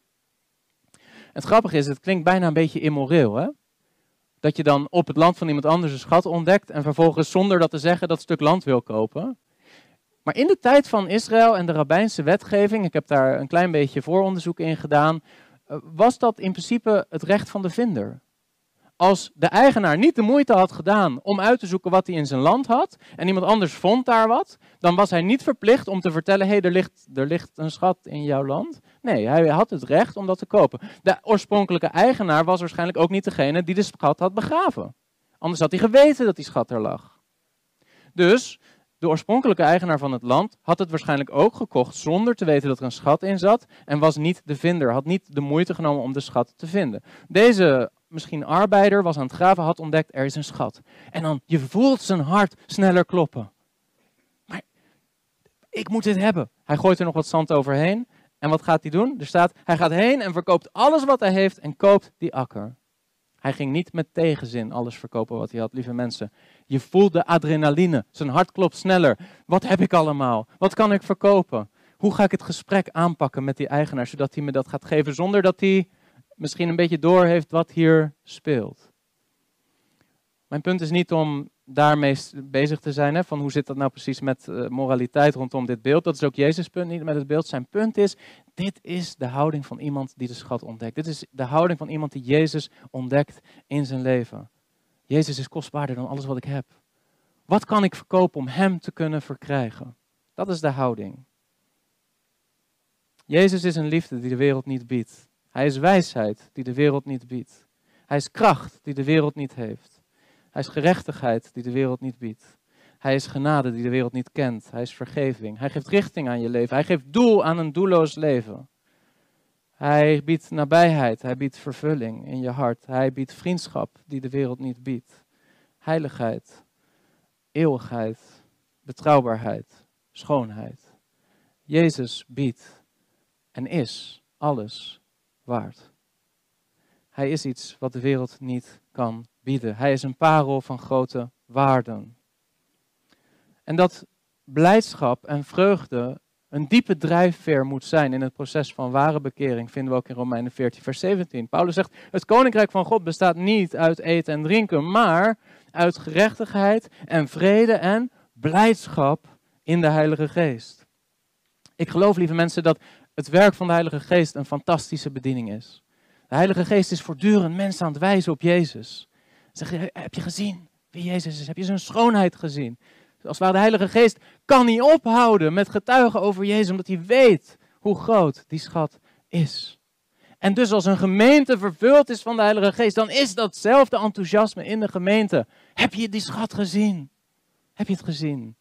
Het grappige is, het klinkt bijna een beetje immoreel, hè? Dat je dan op het land van iemand anders een schat ontdekt en vervolgens zonder dat te zeggen dat stuk land wil kopen. Maar in de tijd van Israël en de rabbijnse wetgeving, ik heb daar een klein beetje vooronderzoek in gedaan, eh, was dat in principe het recht van de vinder. Als de eigenaar niet de moeite had gedaan om uit te zoeken wat hij in zijn land had en iemand anders vond daar wat, dan was hij niet verplicht om te vertellen: hé, hey, er, ligt, er ligt een schat in jouw land. Nee, hij had het recht om dat te kopen. De oorspronkelijke eigenaar was waarschijnlijk ook niet degene die de schat had begraven. Anders had hij geweten dat die schat er lag. Dus de oorspronkelijke eigenaar van het land had het waarschijnlijk ook gekocht zonder te weten dat er een schat in zat en was niet de vinder, had niet de moeite genomen om de schat te vinden. Deze misschien arbeider was aan het graven, had ontdekt er is een schat. En dan je voelt zijn hart sneller kloppen. Maar ik moet dit hebben. Hij gooit er nog wat zand overheen en wat gaat hij doen? Er staat hij gaat heen en verkoopt alles wat hij heeft en koopt die akker. Hij ging niet met tegenzin alles verkopen wat hij had, lieve mensen. Je voelt de adrenaline. Zijn hart klopt sneller. Wat heb ik allemaal? Wat kan ik verkopen? Hoe ga ik het gesprek aanpakken met die eigenaar, zodat hij me dat gaat geven zonder dat hij misschien een beetje door heeft wat hier speelt? Mijn punt is niet om daarmee bezig te zijn, hè, van hoe zit dat nou precies met uh, moraliteit rondom dit beeld. Dat is ook Jezus' punt, niet met het beeld. Zijn punt is, dit is de houding van iemand die de schat ontdekt. Dit is de houding van iemand die Jezus ontdekt in zijn leven. Jezus is kostbaarder dan alles wat ik heb. Wat kan ik verkopen om Hem te kunnen verkrijgen? Dat is de houding. Jezus is een liefde die de wereld niet biedt. Hij is wijsheid die de wereld niet biedt. Hij is kracht die de wereld niet heeft. Hij is gerechtigheid die de wereld niet biedt. Hij is genade die de wereld niet kent. Hij is vergeving. Hij geeft richting aan je leven. Hij geeft doel aan een doelloos leven. Hij biedt nabijheid, hij biedt vervulling in je hart. Hij biedt vriendschap die de wereld niet biedt. Heiligheid, eeuwigheid, betrouwbaarheid, schoonheid. Jezus biedt en is alles waard. Hij is iets wat de wereld niet kan bieden. Hij is een parel van grote waarden. En dat blijdschap en vreugde een diepe drijfveer moet zijn in het proces van ware bekering, vinden we ook in Romeinen 14, vers 17. Paulus zegt, het koninkrijk van God bestaat niet uit eten en drinken, maar uit gerechtigheid en vrede en blijdschap in de Heilige Geest. Ik geloof, lieve mensen, dat het werk van de Heilige Geest een fantastische bediening is. De Heilige Geest is voortdurend mensen aan het wijzen op Jezus. Zeg, heb je gezien wie Jezus is? Heb je zijn schoonheid gezien? Als ware de Heilige Geest kan niet ophouden met getuigen over Jezus, omdat hij weet hoe groot die schat is. En dus als een gemeente vervuld is van de Heilige Geest, dan is datzelfde enthousiasme in de gemeente. Heb je die schat gezien? Heb je het gezien?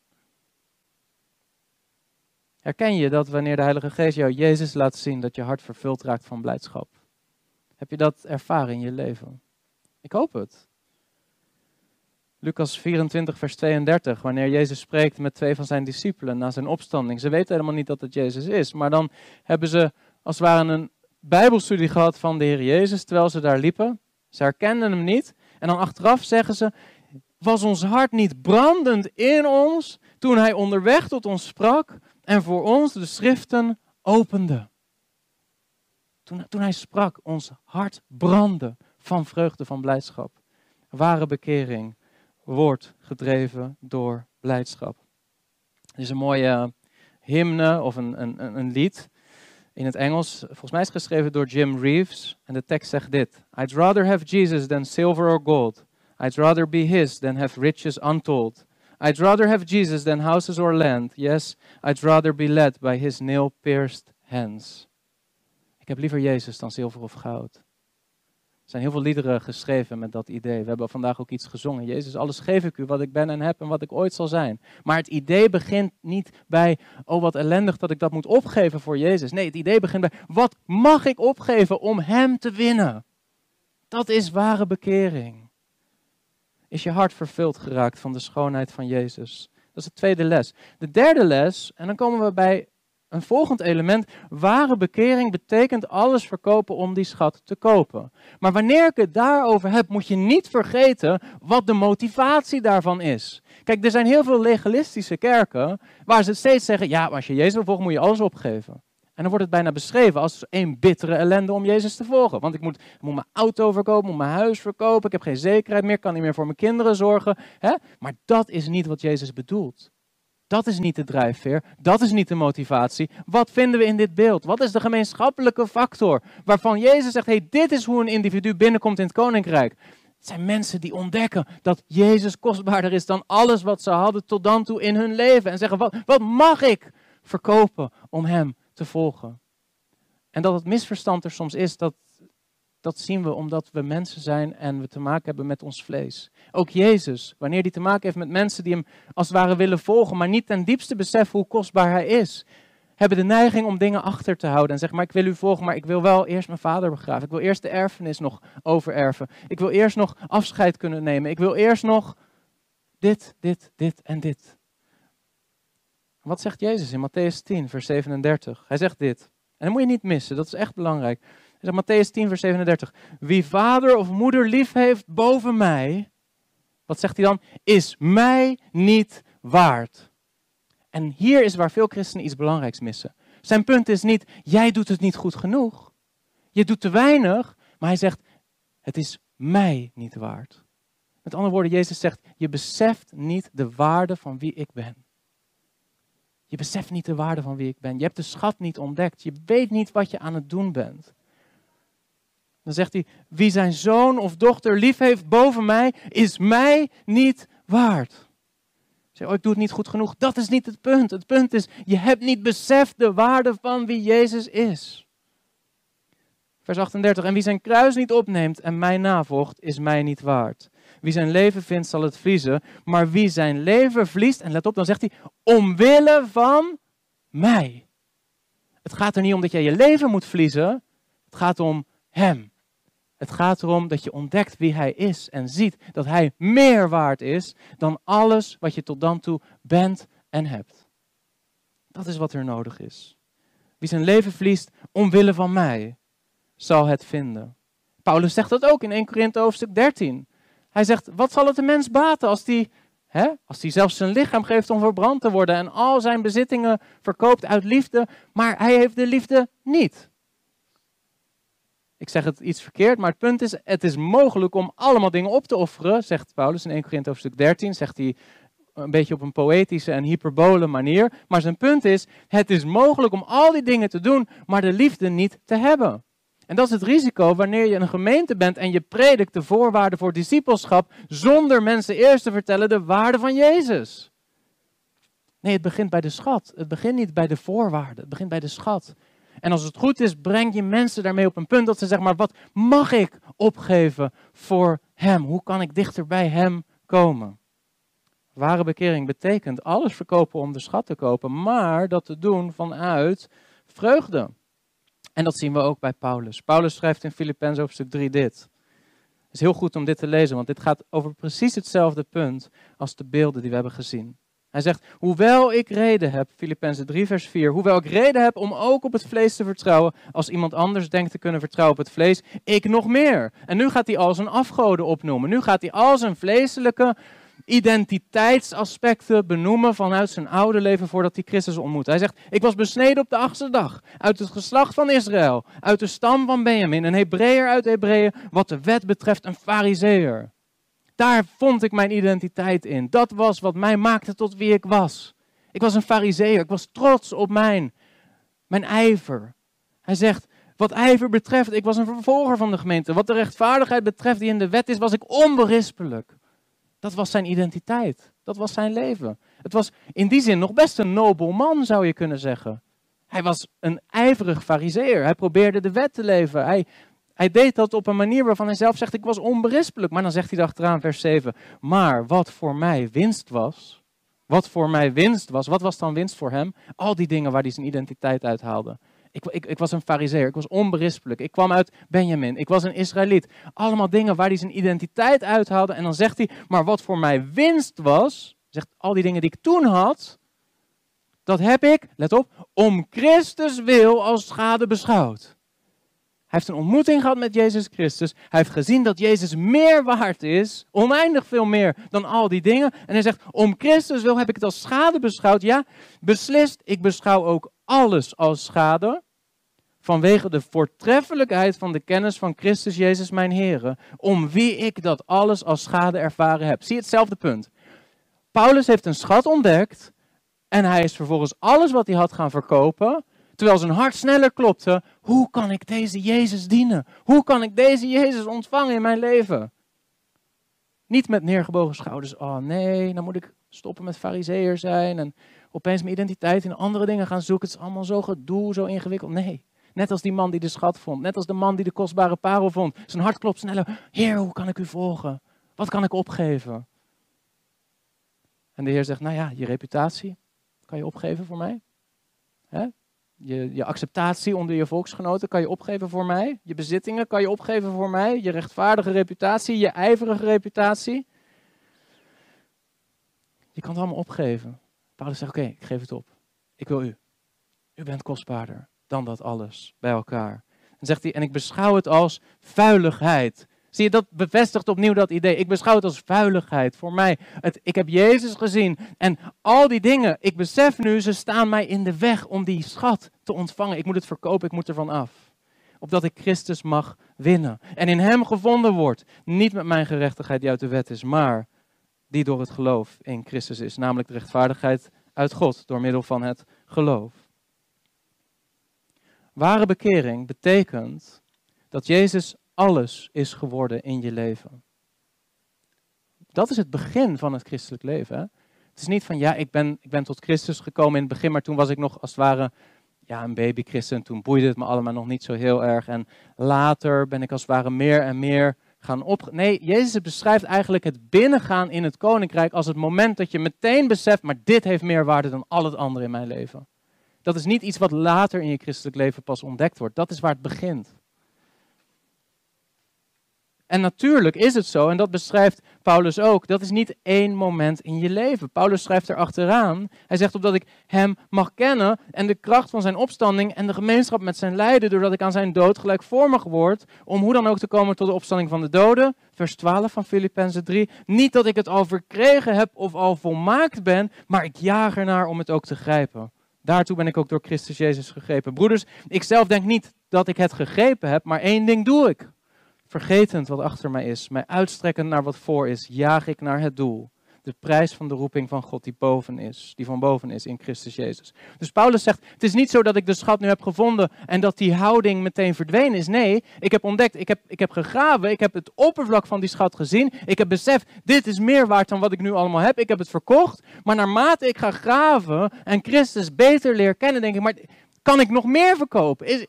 Herken je dat wanneer de Heilige Geest jou Jezus laat zien, dat je hart vervuld raakt van blijdschap? Heb je dat ervaren in je leven? Ik hoop het. Lucas 24, vers 32, wanneer Jezus spreekt met twee van zijn discipelen na zijn opstanding. Ze weten helemaal niet dat het Jezus is, maar dan hebben ze als het ware een bijbelstudie gehad van de Heer Jezus terwijl ze daar liepen. Ze herkenden hem niet. En dan achteraf zeggen ze, was ons hart niet brandend in ons toen hij onderweg tot ons sprak en voor ons de schriften opende? Toen, toen hij sprak, ons hart brandde van vreugde, van blijdschap. Ware bekering wordt gedreven door blijdschap. Er is een mooie hymne of een, een, een lied in het Engels, volgens mij is het geschreven door Jim Reeves. En de tekst zegt dit: I'd rather have Jesus than silver or gold. I'd rather be his than have riches untold. I'd rather have Jesus than houses or land. Yes, I'd rather be led by his nail-pierced hands. Ik heb liever Jezus dan zilver of goud. Er zijn heel veel liederen geschreven met dat idee. We hebben vandaag ook iets gezongen. Jezus, alles geef ik u wat ik ben en heb en wat ik ooit zal zijn. Maar het idee begint niet bij, oh wat ellendig dat ik dat moet opgeven voor Jezus. Nee, het idee begint bij, wat mag ik opgeven om Hem te winnen? Dat is ware bekering. Is je hart vervuld geraakt van de schoonheid van Jezus? Dat is de tweede les. De derde les, en dan komen we bij een volgend element, ware bekering betekent alles verkopen om die schat te kopen. Maar wanneer ik het daarover heb, moet je niet vergeten wat de motivatie daarvan is. Kijk, er zijn heel veel legalistische kerken waar ze steeds zeggen, ja, als je Jezus wil volgen, moet je alles opgeven. En dan wordt het bijna beschreven als een bittere ellende om Jezus te volgen. Want ik moet, moet mijn auto verkopen, moet mijn huis verkopen, ik heb geen zekerheid meer, kan niet meer voor mijn kinderen zorgen. Hè? Maar dat is niet wat Jezus bedoelt. Dat is niet de drijfveer, dat is niet de motivatie. Wat vinden we in dit beeld? Wat is de gemeenschappelijke factor waarvan Jezus zegt, hey, dit is hoe een individu binnenkomt in het koninkrijk. Het zijn mensen die ontdekken dat Jezus kostbaarder is dan alles wat ze hadden tot dan toe in hun leven. En zeggen, wat, wat mag ik verkopen om Hem te volgen? En dat het misverstand er soms is, dat dat zien we omdat we mensen zijn en we te maken hebben met ons vlees. Ook Jezus, wanneer hij te maken heeft met mensen die hem als het ware willen volgen, maar niet ten diepste beseffen hoe kostbaar hij is, hebben de neiging om dingen achter te houden en zeggen, maar ik wil u volgen, maar ik wil wel eerst mijn vader begraven. Ik wil eerst de erfenis nog overerven. Ik wil eerst nog afscheid kunnen nemen. Ik wil eerst nog dit, dit, dit en dit. Wat zegt Jezus in Matthäus 10, vers 37? Hij zegt dit. En dat moet je niet missen, dat is echt belangrijk. Zeg Matthäus 10, vers 37. Wie vader of moeder lief heeft boven mij, wat zegt hij dan? Is mij niet waard. En hier is waar veel christenen iets belangrijks missen. Zijn punt is niet, jij doet het niet goed genoeg. Je doet te weinig, maar hij zegt, het is mij niet waard. Met andere woorden, Jezus zegt, je beseft niet de waarde van wie ik ben. Je beseft niet de waarde van wie ik ben. Je hebt de schat niet ontdekt. Je weet niet wat je aan het doen bent. Dan zegt hij, wie zijn zoon of dochter lief heeft boven mij, is mij niet waard. Zeg, oh, ik doe het niet goed genoeg. Dat is niet het punt. Het punt is, je hebt niet beseft de waarde van wie Jezus is. Vers 38, en wie zijn kruis niet opneemt en mij navolgt, is mij niet waard. Wie zijn leven vindt, zal het verliezen. Maar wie zijn leven verliest, en let op, dan zegt hij, omwille van mij. Het gaat er niet om dat jij je leven moet verliezen. Het gaat om Hem. Het gaat erom dat je ontdekt wie Hij is en ziet dat Hij meer waard is dan alles wat je tot dan toe bent en hebt. Dat is wat er nodig is. Wie zijn leven verliest omwille van mij, zal het vinden. Paulus zegt dat ook in 1 Korinthe hoofdstuk 13. Hij zegt, wat zal het de mens baten als die, hè, als die zelfs zijn lichaam geeft om verbrand te worden en al zijn bezittingen verkoopt uit liefde, maar hij heeft de liefde niet. Ik zeg het iets verkeerd, maar het punt is, het is mogelijk om allemaal dingen op te offeren, zegt Paulus in 1 Korinthe hoofdstuk 13, zegt hij een beetje op een poëtische en hyperbole manier. Maar zijn punt is, het is mogelijk om al die dingen te doen, maar de liefde niet te hebben. En dat is het risico wanneer je een gemeente bent en je predikt de voorwaarden voor discipelschap zonder mensen eerst te vertellen de waarde van Jezus. Nee, het begint bij de schat. Het begint niet bij de voorwaarden. Het begint bij de schat. En als het goed is, breng je mensen daarmee op een punt dat ze zeggen, maar wat mag ik opgeven voor Hem? Hoe kan ik dichter bij Hem komen? Ware bekering betekent alles verkopen om de schat te kopen, maar dat te doen vanuit vreugde. En dat zien we ook bij Paulus. Paulus schrijft in Filippenzen hoofdstuk 3 dit. Het is heel goed om dit te lezen, want dit gaat over precies hetzelfde punt als de beelden die we hebben gezien. Hij zegt, hoewel ik reden heb, Filippenzen 3 vers 4, hoewel ik reden heb om ook op het vlees te vertrouwen, als iemand anders denkt te kunnen vertrouwen op het vlees, ik nog meer. En nu gaat hij al zijn afgoden opnoemen. Nu gaat hij al zijn vleeselijke identiteitsaspecten benoemen vanuit zijn oude leven voordat hij Christus ontmoet. Hij zegt, ik was besneden op de achtste dag, uit het geslacht van Israël, uit de stam van Benjamin, een Hebreeër uit Hebreeën, wat de wet betreft een Fariseer. Daar vond ik mijn identiteit in. Dat was wat mij maakte tot wie ik was. Ik was een fariseer. Ik was trots op mijn, mijn ijver. Hij zegt, wat ijver betreft, ik was een vervolger van de gemeente. Wat de rechtvaardigheid betreft die in de wet is, was ik onberispelijk. Dat was zijn identiteit. Dat was zijn leven. Het was in die zin nog best een nobel man, zou je kunnen zeggen. Hij was een ijverig fariseer. Hij probeerde de wet te leven. Hij, hij deed dat op een manier waarvan hij zelf zegt, ik was onberispelijk. Maar dan zegt hij achteraan, vers 7, maar wat voor mij winst was, wat voor mij winst was, wat was dan winst voor hem? Al die dingen waar hij zijn identiteit uithaalde. Ik, ik, ik was een fariseer, ik was onberispelijk, ik kwam uit Benjamin, ik was een Israëliet. Allemaal dingen waar hij zijn identiteit uithaalde. En dan zegt hij, maar wat voor mij winst was, zegt al die dingen die ik toen had, dat heb ik, let op, om Christus wil als schade beschouwd. Heeft een ontmoeting gehad met Jezus Christus. Hij heeft gezien dat Jezus meer waard is, oneindig veel meer dan al die dingen. En hij zegt, om Christus wil heb ik het als schade beschouwd. Ja, beslist, ik beschouw ook alles als schade. Vanwege de voortreffelijkheid van de kennis van Christus Jezus mijn Heer. Om wie ik dat alles als schade ervaren heb. Zie hetzelfde punt. Paulus heeft een schat ontdekt. En hij is vervolgens alles wat hij had gaan verkopen terwijl zijn hart sneller klopte, hoe kan ik deze Jezus dienen? Hoe kan ik deze Jezus ontvangen in mijn leven? Niet met neergebogen schouders, oh nee, dan moet ik stoppen met fariseer zijn en opeens mijn identiteit in andere dingen gaan zoeken. Het is allemaal zo gedoe, zo ingewikkeld. Nee, net als die man die de schat vond, net als de man die de kostbare parel vond. Zijn hart klopt sneller, Heer, hoe kan ik u volgen? Wat kan ik opgeven? En de Heer zegt, nou ja, je reputatie kan je opgeven voor mij. Hè? Je, je acceptatie onder je volksgenoten kan je opgeven voor mij. Je bezittingen kan je opgeven voor mij. Je rechtvaardige reputatie, je ijverige reputatie. Je kan het allemaal opgeven. Paulus zegt, oké, ik geef het op. Ik wil u. U bent kostbaarder dan dat alles bij elkaar. En zegt hij, en ik beschouw het als vuiligheid Zie je, dat bevestigt opnieuw dat idee. Ik beschouw het als vuiligheid voor mij. Het, ik heb Jezus gezien en al die dingen, ik besef nu, ze staan mij in de weg om die schat te ontvangen. Ik moet het verkopen, ik moet ervan af. Opdat ik Christus mag winnen. En in Hem gevonden wordt. Niet met mijn gerechtigheid die uit de wet is, maar die door het geloof in Christus is. Namelijk de rechtvaardigheid uit God door middel van het geloof. Ware bekering betekent dat Jezus alles is geworden in je leven. Dat is het begin van het christelijk leven. Hè? Het is niet van, ja, ik ben, ik ben tot Christus gekomen in het begin, maar toen was ik nog als het ware ja, een baby christen. Toen boeide het me allemaal nog niet zo heel erg. En later ben ik als het ware meer en meer gaan op. Nee, Jezus beschrijft eigenlijk het binnengaan in het koninkrijk als het moment dat je meteen beseft, maar dit heeft meer waarde dan al het andere in mijn leven. Dat is niet iets wat later in je christelijk leven pas ontdekt wordt. Dat is waar het begint. En natuurlijk is het zo, en dat beschrijft Paulus ook, dat is niet één moment in je leven. Paulus schrijft er achteraan, hij zegt opdat ik hem mag kennen en de kracht van zijn opstanding en de gemeenschap met zijn lijden, doordat ik aan zijn dood gelijkvormig word, om hoe dan ook te komen tot de opstanding van de doden. Vers 12 van Filippenzen 3. Niet dat ik het al verkregen heb of al volmaakt ben, maar ik jaag ernaar om het ook te grijpen. Daartoe ben ik ook door Christus Jezus gegrepen. Broeders, ik zelf denk niet dat ik het gegrepen heb, maar één ding doe ik Vergetend wat achter mij is, mij uitstrekkend naar wat voor is, jaag ik naar het doel. De prijs van de roeping van God die boven is, die van boven is in Christus Jezus. Dus Paulus zegt, het is niet zo dat ik de schat nu heb gevonden en dat die houding meteen verdwenen is. Nee, ik heb ontdekt, ik heb, ik heb gegraven, ik heb het oppervlak van die schat gezien. Ik heb beseft, dit is meer waard dan wat ik nu allemaal heb. Ik heb het verkocht, maar naarmate ik ga graven en Christus beter leer kennen, denk ik, maar kan ik nog meer verkopen? Is,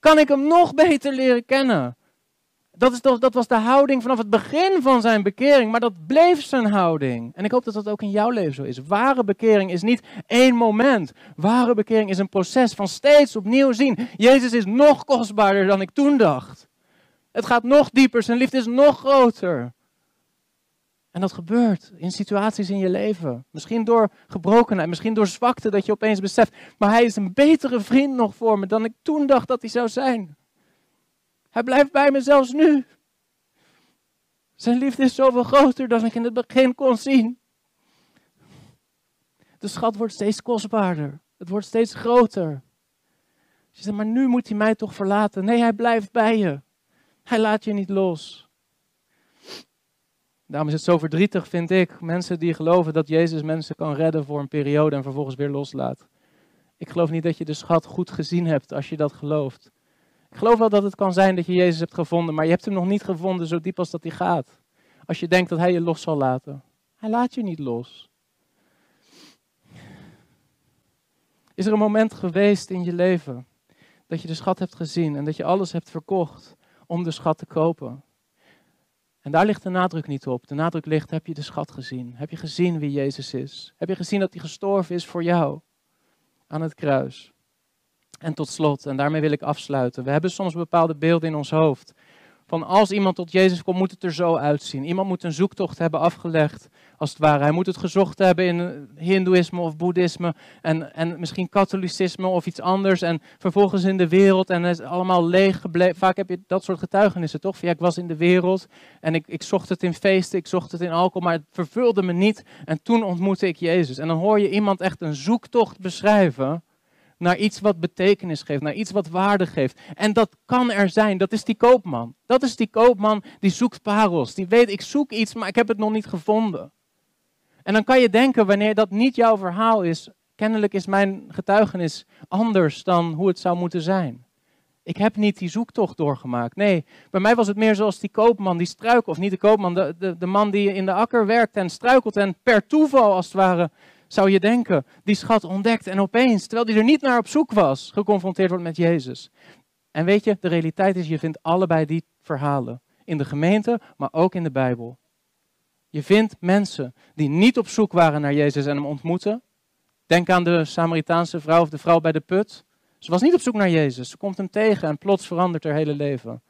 kan ik hem nog beter leren kennen? Dat, is dat was de houding vanaf het begin van zijn bekering, maar dat bleef zijn houding. En ik hoop dat dat ook in jouw leven zo is. Ware bekering is niet één moment. Ware bekering is een proces van steeds opnieuw zien. Jezus is nog kostbaarder dan ik toen dacht. Het gaat nog dieper, zijn liefde is nog groter. En dat gebeurt in situaties in je leven. Misschien door gebrokenheid, misschien door zwakte dat je opeens beseft, maar hij is een betere vriend nog voor me dan ik toen dacht dat hij zou zijn. Hij blijft bij me zelfs nu. Zijn liefde is zoveel groter dan ik in het begin kon zien. De schat wordt steeds kostbaarder. Het wordt steeds groter. Je zegt, maar nu moet hij mij toch verlaten. Nee, hij blijft bij je. Hij laat je niet los. Daarom is het zo verdrietig, vind ik, mensen die geloven dat Jezus mensen kan redden voor een periode en vervolgens weer loslaat. Ik geloof niet dat je de schat goed gezien hebt als je dat gelooft. Ik geloof wel dat het kan zijn dat je Jezus hebt gevonden, maar je hebt hem nog niet gevonden zo diep als dat hij gaat. Als je denkt dat hij je los zal laten. Hij laat je niet los. Is er een moment geweest in je leven dat je de schat hebt gezien en dat je alles hebt verkocht om de schat te kopen? En daar ligt de nadruk niet op. De nadruk ligt, heb je de schat gezien? Heb je gezien wie Jezus is? Heb je gezien dat hij gestorven is voor jou aan het kruis? En tot slot, en daarmee wil ik afsluiten. We hebben soms bepaalde beelden in ons hoofd. Van als iemand tot Jezus komt, moet het er zo uitzien. Iemand moet een zoektocht hebben afgelegd, als het ware. Hij moet het gezocht hebben in Hindoeïsme of Boeddhisme. En, en misschien katholicisme of iets anders. En vervolgens in de wereld. En is allemaal leeg gebleven. Vaak heb je dat soort getuigenissen, toch? Ja, ik was in de wereld. En ik, ik zocht het in feesten, ik zocht het in alcohol. Maar het vervulde me niet. En toen ontmoette ik Jezus. En dan hoor je iemand echt een zoektocht beschrijven naar iets wat betekenis geeft, naar iets wat waarde geeft. En dat kan er zijn, dat is die koopman. Dat is die koopman die zoekt parels. Die weet, ik zoek iets, maar ik heb het nog niet gevonden. En dan kan je denken, wanneer dat niet jouw verhaal is, kennelijk is mijn getuigenis anders dan hoe het zou moeten zijn. Ik heb niet die zoektocht doorgemaakt. Nee, bij mij was het meer zoals die koopman die struikelt, of niet de koopman, de, de, de man die in de akker werkt en struikelt en per toeval als het ware zou je denken, die schat ontdekt en opeens, terwijl hij er niet naar op zoek was, geconfronteerd wordt met Jezus. En weet je, de realiteit is, je vindt allebei die verhalen. In de gemeente, maar ook in de Bijbel. Je vindt mensen die niet op zoek waren naar Jezus en hem ontmoeten. Denk aan de Samaritaanse vrouw of de vrouw bij de put. Ze was niet op zoek naar Jezus. Ze komt hem tegen en plots verandert haar hele leven.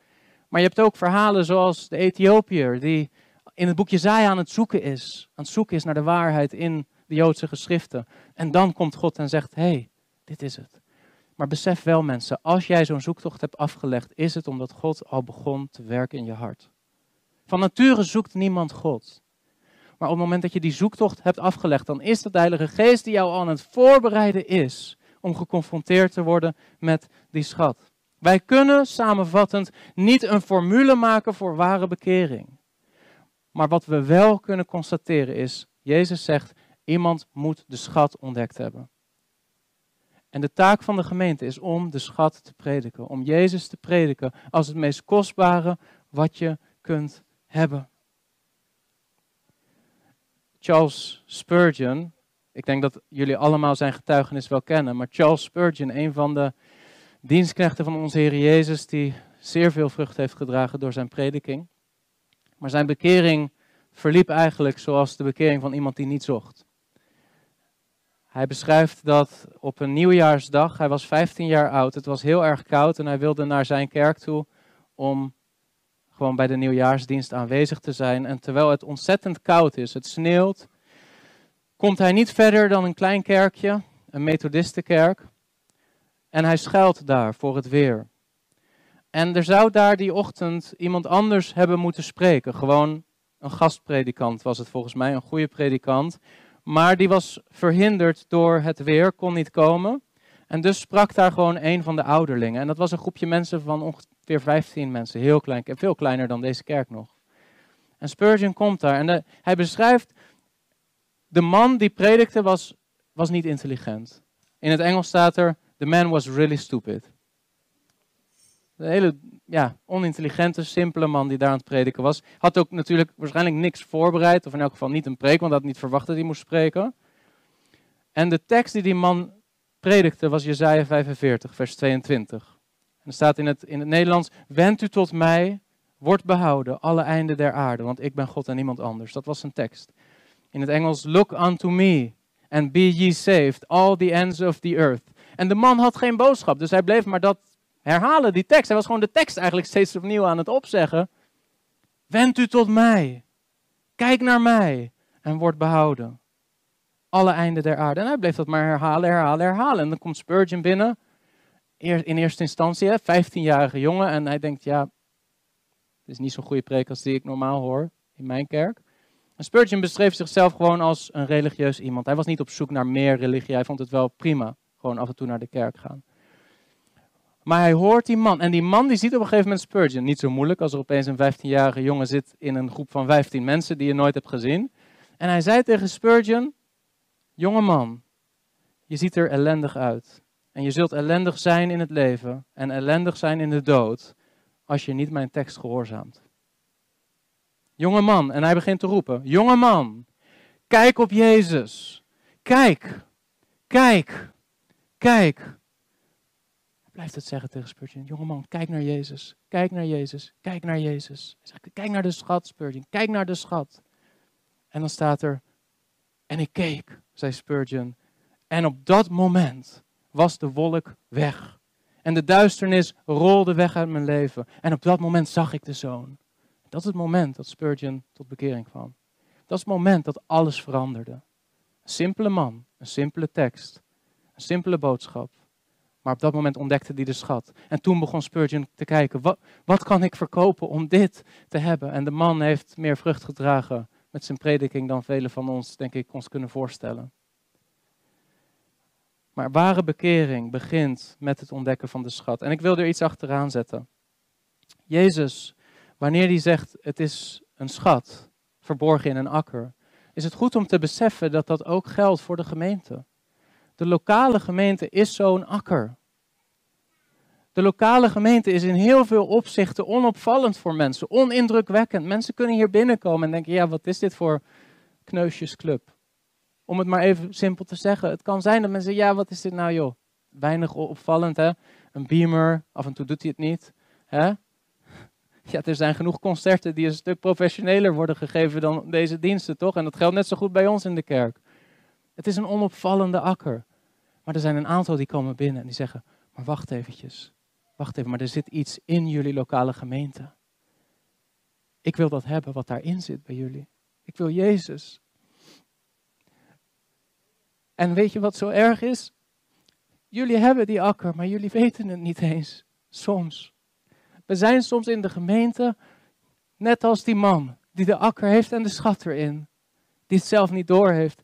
Maar je hebt ook verhalen zoals de Ethiopiër die in het boekje Zaja aan het zoeken is. Aan het zoeken is naar de waarheid in de Joodse geschriften. En dan komt God en zegt: Hé, hey, dit is het. Maar besef wel, mensen, als jij zo'n zoektocht hebt afgelegd, is het omdat God al begon te werken in je hart. Van nature zoekt niemand God. Maar op het moment dat je die zoektocht hebt afgelegd, dan is het de Heilige Geest die jou aan het voorbereiden is om geconfronteerd te worden met die schat. Wij kunnen samenvattend niet een formule maken voor ware bekering. Maar wat we wel kunnen constateren is, Jezus zegt, Iemand moet de schat ontdekt hebben. En de taak van de gemeente is om de schat te prediken. Om Jezus te prediken als het meest kostbare wat je kunt hebben. Charles Spurgeon, ik denk dat jullie allemaal zijn getuigenis wel kennen, maar Charles Spurgeon, een van de dienstknechten van onze Heer Jezus, die zeer veel vrucht heeft gedragen door zijn prediking. Maar zijn bekering verliep eigenlijk zoals de bekering van iemand die niet zocht. Hij beschrijft dat op een nieuwjaarsdag, hij was 15 jaar oud, het was heel erg koud en hij wilde naar zijn kerk toe om gewoon bij de nieuwjaarsdienst aanwezig te zijn. En terwijl het ontzettend koud is, het sneeuwt, komt hij niet verder dan een klein kerkje, een methodistenkerk. En hij schuilt daar voor het weer. En er zou daar die ochtend iemand anders hebben moeten spreken. Gewoon een gastpredikant was het volgens mij, een goede predikant. Maar die was verhinderd door het weer, kon niet komen. En dus sprak daar gewoon een van de ouderlingen. En dat was een groepje mensen van ongeveer 15 mensen, heel klein, veel kleiner dan deze kerk nog. En Spurgeon komt daar en hij beschrijft, de man die predikte was, was niet intelligent. In het Engels staat er, the man was really stupid. Een hele ja, onintelligente, simpele man die daar aan het prediken was. Had ook natuurlijk waarschijnlijk niks voorbereid, of in elk geval niet een preek, want had niet verwacht dat hij moest spreken. En de tekst die die man predikte was Jezaja 45, vers 22. En er staat in het, in het Nederlands, wend u tot mij, word behouden, alle einden der aarde, want ik ben God en niemand anders. Dat was zijn tekst. In het Engels, look unto me, and be ye saved, all the ends of the earth. En de man had geen boodschap, dus hij bleef maar dat herhalen, die tekst. Hij was gewoon de tekst eigenlijk steeds opnieuw aan het opzeggen. Wend u tot mij. Kijk naar mij en word behouden. Alle einden der aarde. En hij bleef dat maar herhalen, herhalen, herhalen. En dan komt Spurgeon binnen. In eerste instantie, 15-jarige jongen. En hij denkt, ja, dit is niet zo'n goede preek als die ik normaal hoor in mijn kerk. En Spurgeon beschreef zichzelf gewoon als een religieus iemand. Hij was niet op zoek naar meer religie. Hij vond het wel prima. Gewoon af en toe naar de kerk gaan. Maar hij hoort die man. En die man die ziet op een gegeven moment Spurgeon. Niet zo moeilijk als er opeens een 15-jarige jongen zit in een groep van 15 mensen die je nooit hebt gezien. En hij zei tegen Spurgeon: Jonge man, je ziet er ellendig uit. En je zult ellendig zijn in het leven en ellendig zijn in de dood als je niet mijn tekst gehoorzaamt. Jonge man, en hij begint te roepen: Jonge man, kijk op Jezus. Kijk, kijk, kijk. Blijft het zeggen tegen Spurgeon: Jonge man, kijk naar Jezus. Kijk naar Jezus. Kijk naar Jezus. Hij zegt, kijk naar de schat, Spurgeon. Kijk naar de schat. En dan staat er: En ik keek, zei Spurgeon. En op dat moment was de wolk weg. En de duisternis rolde weg uit mijn leven. En op dat moment zag ik de zoon. Dat is het moment dat Spurgeon tot bekering kwam. Dat is het moment dat alles veranderde. Een simpele man, een simpele tekst, een simpele boodschap. Maar op dat moment ontdekte hij de schat. En toen begon Spurgeon te kijken, wat, wat kan ik verkopen om dit te hebben? En de man heeft meer vrucht gedragen met zijn prediking dan velen van ons, denk ik, ons kunnen voorstellen. Maar ware bekering begint met het ontdekken van de schat. En ik wil er iets achteraan zetten. Jezus, wanneer hij zegt het is een schat verborgen in een akker, is het goed om te beseffen dat dat ook geldt voor de gemeente. De lokale gemeente is zo'n akker. De lokale gemeente is in heel veel opzichten onopvallend voor mensen, onindrukwekkend. Mensen kunnen hier binnenkomen en denken, ja, wat is dit voor kneusjesclub? Om het maar even simpel te zeggen. Het kan zijn dat mensen ja, wat is dit nou joh? Weinig opvallend hè. Een beamer, af en toe doet hij het niet. Hè? Ja, er zijn genoeg concerten die een stuk professioneler worden gegeven dan deze diensten, toch? En dat geldt net zo goed bij ons in de kerk. Het is een onopvallende akker. Maar er zijn een aantal die komen binnen en die zeggen, maar wacht eventjes. Wacht even, maar er zit iets in jullie lokale gemeente. Ik wil dat hebben wat daarin zit bij jullie. Ik wil Jezus. En weet je wat zo erg is? Jullie hebben die akker, maar jullie weten het niet eens. Soms. We zijn soms in de gemeente net als die man die de akker heeft en de schat erin. Die het zelf niet doorheeft.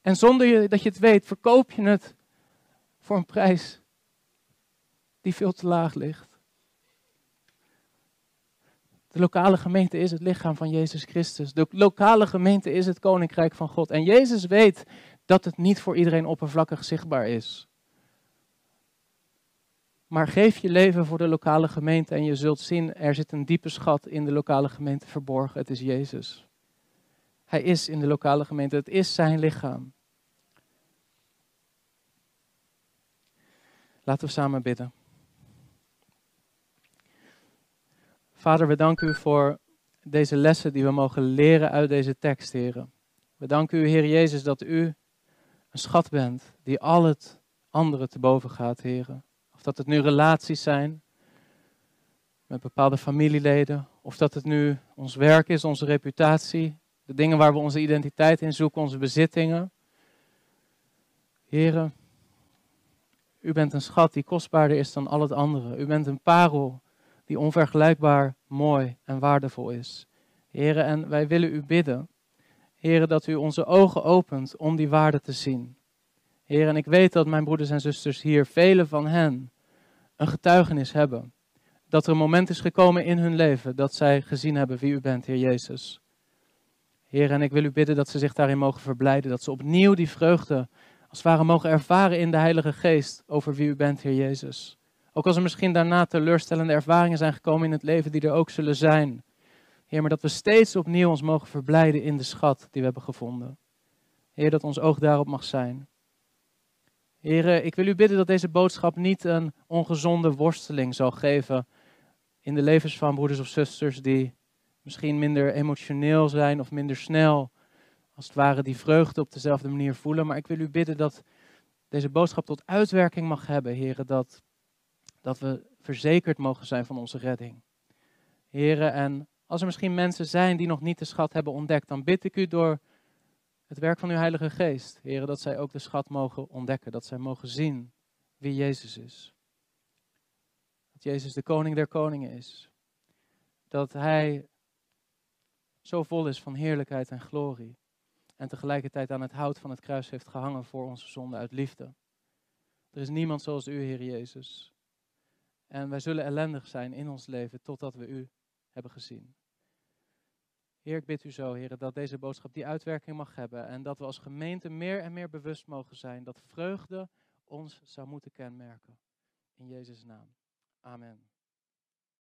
En zonder dat je het weet, verkoop je het voor een prijs die veel te laag ligt. De lokale gemeente is het lichaam van Jezus Christus. De lokale gemeente is het koninkrijk van God. En Jezus weet dat het niet voor iedereen oppervlakkig zichtbaar is. Maar geef je leven voor de lokale gemeente en je zult zien, er zit een diepe schat in de lokale gemeente verborgen. Het is Jezus. Hij is in de lokale gemeente, het is zijn lichaam. Laten we samen bidden. Vader, we danken u voor deze lessen die we mogen leren uit deze tekst, heren. We danken u, Heer Jezus, dat u een schat bent die al het andere te boven gaat, heren. Of dat het nu relaties zijn met bepaalde familieleden, of dat het nu ons werk is, onze reputatie, de dingen waar we onze identiteit in zoeken, onze bezittingen. Heren, u bent een schat die kostbaarder is dan al het andere. U bent een parel die onvergelijkbaar mooi en waardevol is. Heren, en wij willen u bidden Heren, dat u onze ogen opent om die waarde te zien. Heer, en ik weet dat mijn broeders en zusters hier, vele van hen, een getuigenis hebben. Dat er een moment is gekomen in hun leven dat zij gezien hebben wie u bent, Heer Jezus. Heer, en ik wil u bidden dat ze zich daarin mogen verblijden. Dat ze opnieuw die vreugde, als het mogen ervaren in de Heilige Geest over wie u bent, Heer Jezus. Ook als er misschien daarna teleurstellende ervaringen zijn gekomen in het leven die er ook zullen zijn. Heer, maar dat we steeds opnieuw ons mogen verblijden in de schat die we hebben gevonden. Heer, dat ons oog daarop mag zijn. Heer, ik wil u bidden dat deze boodschap niet een ongezonde worsteling zal geven in de levens van broeders of zusters die misschien minder emotioneel zijn of minder snel, als het ware die vreugde op dezelfde manier voelen. Maar ik wil u bidden dat deze boodschap tot uitwerking mag hebben, heren, dat, dat we verzekerd mogen zijn van onze redding. Heren, en als er misschien mensen zijn die nog niet de schat hebben ontdekt, dan bid ik u door het werk van uw Heilige Geest, heren, dat zij ook de schat mogen ontdekken, dat zij mogen zien wie Jezus is. Dat Jezus de koning der koningen is. Dat Hij zo vol is van heerlijkheid en glorie. En tegelijkertijd aan het hout van het kruis heeft gehangen voor onze zonde uit liefde. Er is niemand zoals u, Heer Jezus. En wij zullen ellendig zijn in ons leven totdat we u hebben gezien. Heer, ik bid u zo, Heer, dat deze boodschap die uitwerking mag hebben en dat we als gemeente meer en meer bewust mogen zijn dat vreugde ons zou moeten kenmerken. In Jezus' naam. Amen.